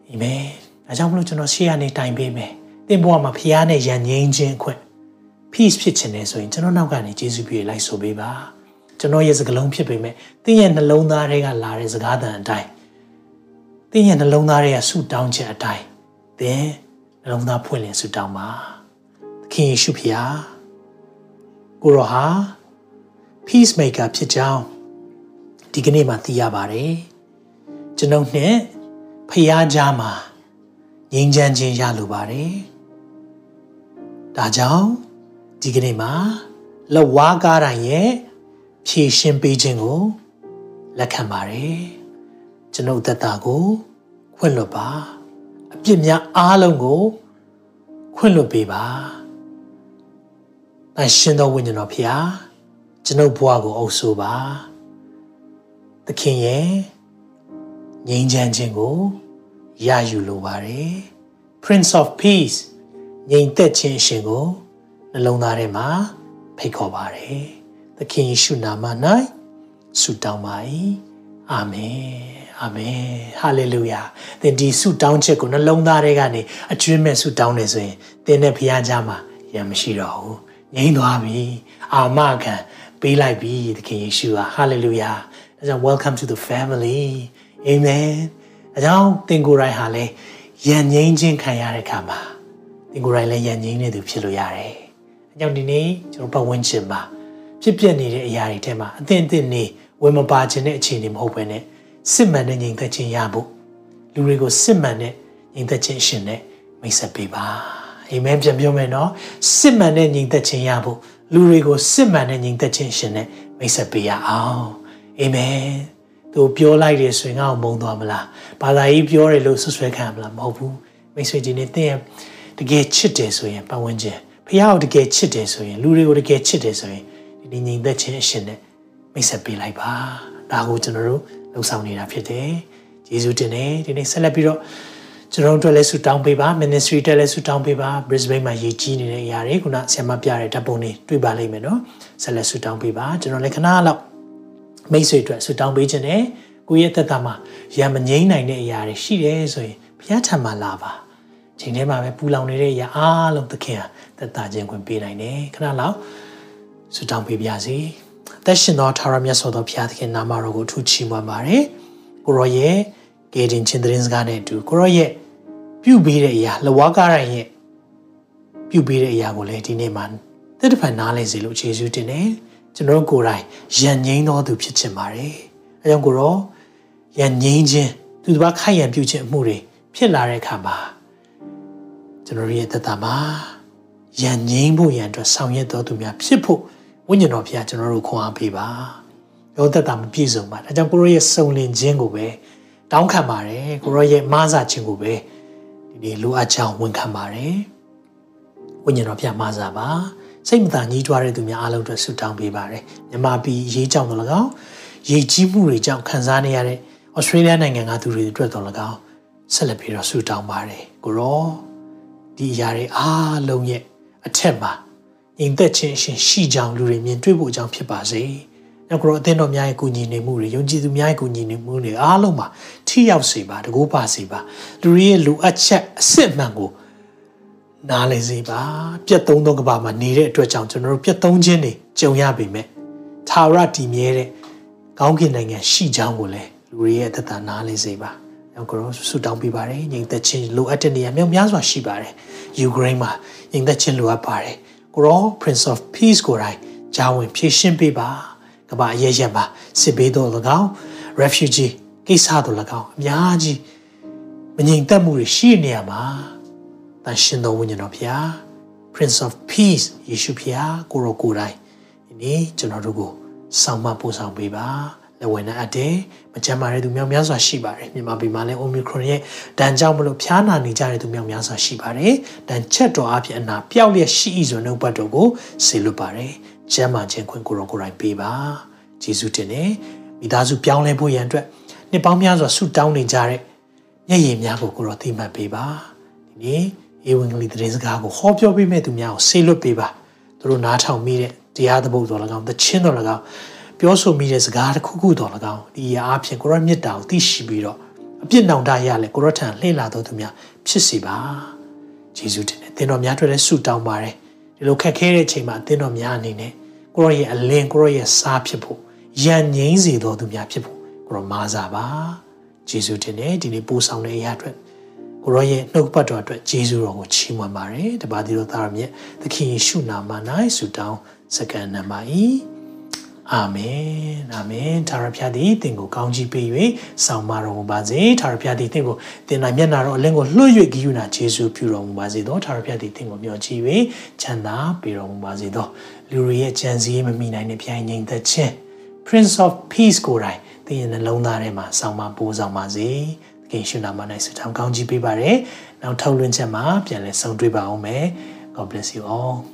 အာမင်ဒါကြောင့်မလို့ကျွန်တော်ရှေ့ကနေတိုင်ပေးမယ်သင်ဘဝမှာဖခင်နဲ့ယဉ်ငိမ့်ခြင်းခွင့် peace ဖြစ်ခြင်းနဲ့ဆိုရင်ကျွန်တော်နောက်ကနေယေရှုပြည့်လိုက်ဆိုပေးပါ ကျွန်တော်ရဲ့စကားလုံးဖြစ်ပေမဲ့သင်ရဲ့နှလုံးသားတွေကလာတဲ့စကားသံအတိုင်းသင်ရဲ့နှလုံးသားတွေကဆူတောင်းခြင်းအတိုင်းသင်နှလုံးသားဖွင့်လင်ဆူတောင်းပါသခင်ယေရှုဖခင်ကိုရောဟာ peace maker ဖြစ်ကြောင်းဒီကနေ့မှသိရပါတယ်ကျွန်ုပ်နဲ့ဖျားကြားမှာငြိမ်းချမ်းခြင်းရလိုပါတယ်။ဒါကြောင့်ဒီကနေ့မှာလက်ဝါးကားတိုင်းရဲ့ ဖြည့်ရှင်းပေးခြင်းကိုလက်ခံပါတယ်။ကျွန်ုပ်သက်တာကိုခွင့်လွတ်ပါအပြစ်များအားလုံးကိုခွင့်လွတ်ပေးပါ။အရှင်တော်ဝိညာဉ်တော်ဖျားကျွန်ုပ်ဘဝကိုအုပ်ဆိုပါ။သခင်ရဲ့ငြိမ်းချမ်းခြင်းကိုရယူလိုပါတယ် Prince of Peace ငြိမ်သက်ခြင်းရှင်ကိုနှလုံးသားထဲမှာဖိတ်ခေါ်ပါတယ် သခင်ယေရှုနာမ၌ဆုတောင်းပါ၏အာမင်အာမင်ဟာလေလုယာသင်ဒီဆုတောင်းချက်ကိုနှလုံးသားထဲကနေအကျွမ်းမဲ့ဆုတောင်းနေဆိုရင်သင်နဲ့ဘုရားကြားမှာရံမရှိတော့ဘူးငြိမ်းသွားပြီအာမခံပေးလိုက်ပြီသခင်ယေရှုဟာဟာလေလုယာဒါကြောင့် welcome to the family amen အကြောင်းသင်ကိုယ်တိုင်ဟာလည်းယဉ်ငိမ့်ခြင်းခံရတဲ့အခါမှာသင်ကိုယ်တိုင်လည်းယဉ်ငိမ့်နေသူဖြစ်လို့ရတယ်အကြောင်းဒီနေ့ကျွန်တော်ပတ်ဝန်းကျင်မှာ ဖြစ်ပျက်နေတဲ့အရာတွေထဲမှာအသင်အသင်နေဝင်မပါခြင်းတဲ့အခြေအနေမဟုတ်ဘဲနဲ့စစ်မှန်တဲ့ညီသက်ခြင်းရဖို့လူတွေကိုစစ်မှန်တဲ့ညီသက်ခြင်းရှင်နဲ့မိတ်ဆက်ပေးပါအာမင်ပြန်ပြောမယ်နော်စစ်မှန်တဲ့ညီသက်ခြင်းရဖို့လူတွေကိုစစ်မှန်တဲ့ညီသက်ခြင်းရှင်နဲ့မိတ်ဆက်ပေးရအောင်အာမင်သူပြောလိုက်တယ်ဆိုရင်ငါ့ကိုမုန်းသွားမလားဘာသာရေးပြောတယ်လို့ဆွဆွဲခံမလားမဟုတ်ဘူးမိတ်ဆွေဒီနေ့သင်တကယ်ချစ်တယ်ဆိုရင်ပတ်ဝန်းကျင်ဖះကိုတကယ်ချစ်တယ်ဆိုရင်လူတွေကိုတကယ်ချစ်တယ်ဆိုရင် ဒီညီသက်ချင်းအရှင်နဲ့မိတ်ဆက်ပေးလိုက်ပါဒါကိုကျွန်တော်တို့လှုပ်ဆောင်နေတာဖြစ်တယ်ယေရှုတင်တယ်ဒီနေ့ဆက်လက်ပြီးတော့ကျွန်တော်တို့လည်းဆုတောင်းပေးပါ ministry တက်လည်းဆုတောင်းပေးပါ Brisbane မှာရည်ကြီးနေတဲ့အရာတွေခုနဆရာမပြတဲ့ဓာတ်ပုံတွေတွေ့ပါလိမ့်မယ်နော်ဆက်လက်ဆုတောင်းပေးပါကျွန်တော်လည်းခဏလောက်မိတ်ဆွေအတွက်ဆုတောင်းပေးခြင်းနဲ့ကိုယ့်ရဲ့သက်တာမှာရံမငိမ့်နိုင်တဲ့အရာတွေရှိတယ်ဆိုရင်ဘုရားထံမှာလာပါချိန်ထဲမှာပဲပူလောင်နေတဲ့အရာအားလုံးသခင်ဟာသက်တာခြင်းခွင့်ပေးနိုင်တယ်ခဏလောက် ဆုတောင်းပေးပါစေသက်ရှင်သောထာဝရမြတ်စွာသောဘုရားသခင်နာမတော်ကိုထူးချီးမွမ်းပါတယ်ကိုရောရဲ့ဂေဒင်ချင်းသတင်းစကားနဲ့အတူကိုရောရဲ့ပြုပေးတဲ့အရာလဝါကားရိုင်ရဲ့ပြုပေးတဲ့အရာကိုလည်းဒီနေ့မှာသက်တဖန်နားလည်စေလို့ယေရှုတင်တယ်ကျွန်တော်ကိုယ်တိုင်ယဉ်ငိမ့်တော်သူဖြစ်ချင်ပါတယ်အဲကြောင့်ကိုရောယဉ်ငိမ့်ခြင်းသူတစ်ပါးခိုက်ရန်ပြုခြင်းအမှုတွေဖြစ်လာတဲ့အခါမှာကျွန်တော်ရဲ့သက်တာမှာယဉ်ငိမ့်ဖို့ရန်အတွက်ဆောင်ရွက်တော်သူများဖြစ်ဖို့ ဝိညာဉ်တော်ဖခင်ကျွန်တော်တို့ခွန်အားပေးပါယောသက်တာမပြည့်စုံပါဒါကြောင့်ကိုရောရဲ့စုံလင်ခြင်းကိုပဲတောင်းခံပါတယ်ကိုရောရဲ့မားစာခြင်းကိုပဲဒီနေ့လိုအပ်ကြောင်းဝန်ခံပါတယ်ဝိညာဉ်တော်ဖခင်မားစာပါစိတ်မသာညှိတွားတဲ့သူများအားလုံးအတွက်ဆုတောင်းပေးပါတယ်မြန်မာပြည်ရေးကြောင်းတော့၎င်းရေကြီးမှုတွေကြောင့်ခံစားနေရတဲ့ဩစတြေးလျနိုင်ငံကသူတွေအတွက်တော့၎င်းဆက်လက်ပြီးတော့ဆုတောင်းပါတယ်ကိုရောဒီအရာတွေအားလုံးရဲ့အထက်မှာ ညီသက်ချင်းရှင်ရှိကြောင်းလူတွေမြင်တွေ့ဖို့အကြောင်းဖြစ်ပါစေ။နောက်ကတော့အသင်းတော်များရဲ့ကူညီနေမှုတွေယုံကြည်သူများရဲ့ကူညီနေမှုတွေအားလုံးမှာထိရောက်စေပါတကူပါစေပါလူတွေရဲ့လိုအပ်ချက်အစစ်မှန်ကိုနားလည်စေပါပြတ်သုံးသောကဘာမှာနေတဲ့အတွက်ကြောင့်ကျွန်တော်တို့ပြတ်သုံးခြင်းတွေကြုံရပေမဲ့သာရတည်မြဲတဲ့ကောင်းကင်နိုင်ငံရှိကြောင်းကိုလည်းလူတွေရဲ့သက်သာနားလည်စေပါနောက်ကတော့ဆုတောင်းပေးပါတယ်ညီသက်ချင်းလိုအပ်တဲ့နေရာမြောက်များစွာရှိပါတယ်ယူကရိန်းမှာညီသက်ချင်းလိုအပ်ပါတယ် ကိုရော Prince of Peace ကိုယ်တိုင်ဂျာဝင်ဖြည့်ရှင်းပေးပါကမ္ဘာအရေးရပါစစ်ဘေးတော့၎င်း refugee ကိစ္စတော့၎င်းအများကြီးမငြိမ်သက်မှုတွေရှိနေရမှာတန်ရှင်တော်ဝိညာဉ်တော်ဖျား Prince of Peace ယေရှုဖျားကိုရောကိုယ်တိုင်ဒီနေ့ကျွန်တော်တို့ကိုဆောင်မပို့ဆောင်ပေးပါ လက်ဝင်နဲ့အတဲမကြမ်းပါတဲ့သူများများစွာရှိပါတယ်မြန်မာပြည်မှာလည်း Omicron ရဲ့ဒဏ်ကြောင့်မလို့ဖျားနာနေကြတဲ့သူများများစွာရှိပါတယ်ဒဏ်ချက်တော်အဖြစ်အနာပျောက်လျက်ရှိ၏ဆိုတဲ့နှုတ်ပတ်တော်ကိုဆေလွတ်ပါတယ်ကျမ်းမာခြင်းခွင့်ကိုရောကိုယ်တိုင်ပေးပါယေရှုတင်နေမိသားစုပြောင်းလဲဖို့ရန်အတွက်နှစ်ပေါင်းများစွာဆုတောင်းနေကြတဲ့မျက်ရည်များကိုကိုရောသိမှတ်ပေးပါဒီနေ့ဧဝံဂေလိသတင်းစကားကိုဟောပြောပေးမဲ့သူများကိုဆေလွတ်ပေးပါသူတို့နားထောင်မိတဲ့တရားသဘုတ်တော်၎င်းသချင်းတော်၎င်း ပြောဆိုမိတဲ့စကားတစ်ခုခုတော်၎င်းဒီအအားဖြင့်ကိုရောမြတ်တာကိုသိရှိပြီးတော့အပြစ်နောင်တရလဲကိုရောထံလှည့်လာတော်သူများဖြစ်စီပါယေရှုတင်တယ်သင်တော်များတွေ့တဲ့ဆုတောင်းပါတယ်ဒီလိုခက်ခဲတဲ့အချိန်မှာသင်တော်များအနေနဲ့ကိုရောရဲ့အလင်းကိုရောရဲ့စားဖြစ်ဖို့ယဉ်ငိမ့်စေတော်သူများဖြစ်ဖို့ကိုရောမာစားပါယေရှုတင်တယ်ဒီနေ့ပို့ဆောင်တဲ့အရာအတွက်ကိုရောရဲ့နှုတ်ပတ်တော်အတွက်ယေရှုတော်ကိုချီးမွမ်းပါတယ်တပါးဒီလိုသားရမြတ်သခင်ယေရှုနာမ၌ဆုတောင်းစကန်နံပါတ် အာမင်အာမင်သာရဖျားသည်သင်ကိုကောင်းကြီးပေး၍ဆောင်မတော်မူပါစေသာရဖျားသည်သင်ကိုသင်၌မျက်နာတော်အလင်းကိုလွှတ်၍ဂိယူနာယေရှုပြုတော်မူပါစေသောသာရဖျားသည်သင်ကိုမျှော်ကြည့်၍ချမ်းသာပေးတော်မူပါစေသောလူတွေရဲ့ကြံစည်မမိနိုင်တဲ့ပြိုင်ငိမ့်သက်ခြင်း Prince of Peace ကိုယ်တိုင်သင်ရဲ့နှလုံးသားထဲမှာဆောင်မပိုးဆောင်ပါစေသခင်ရှင်နာမ၌ဆုတောင်းကောင်းကြီးပေးပါရယ်နောက်ထောက်လွှင့်ချက်မှာပြန်လည်ဆုံတွေ့ပါအောင်မယ် God bless you all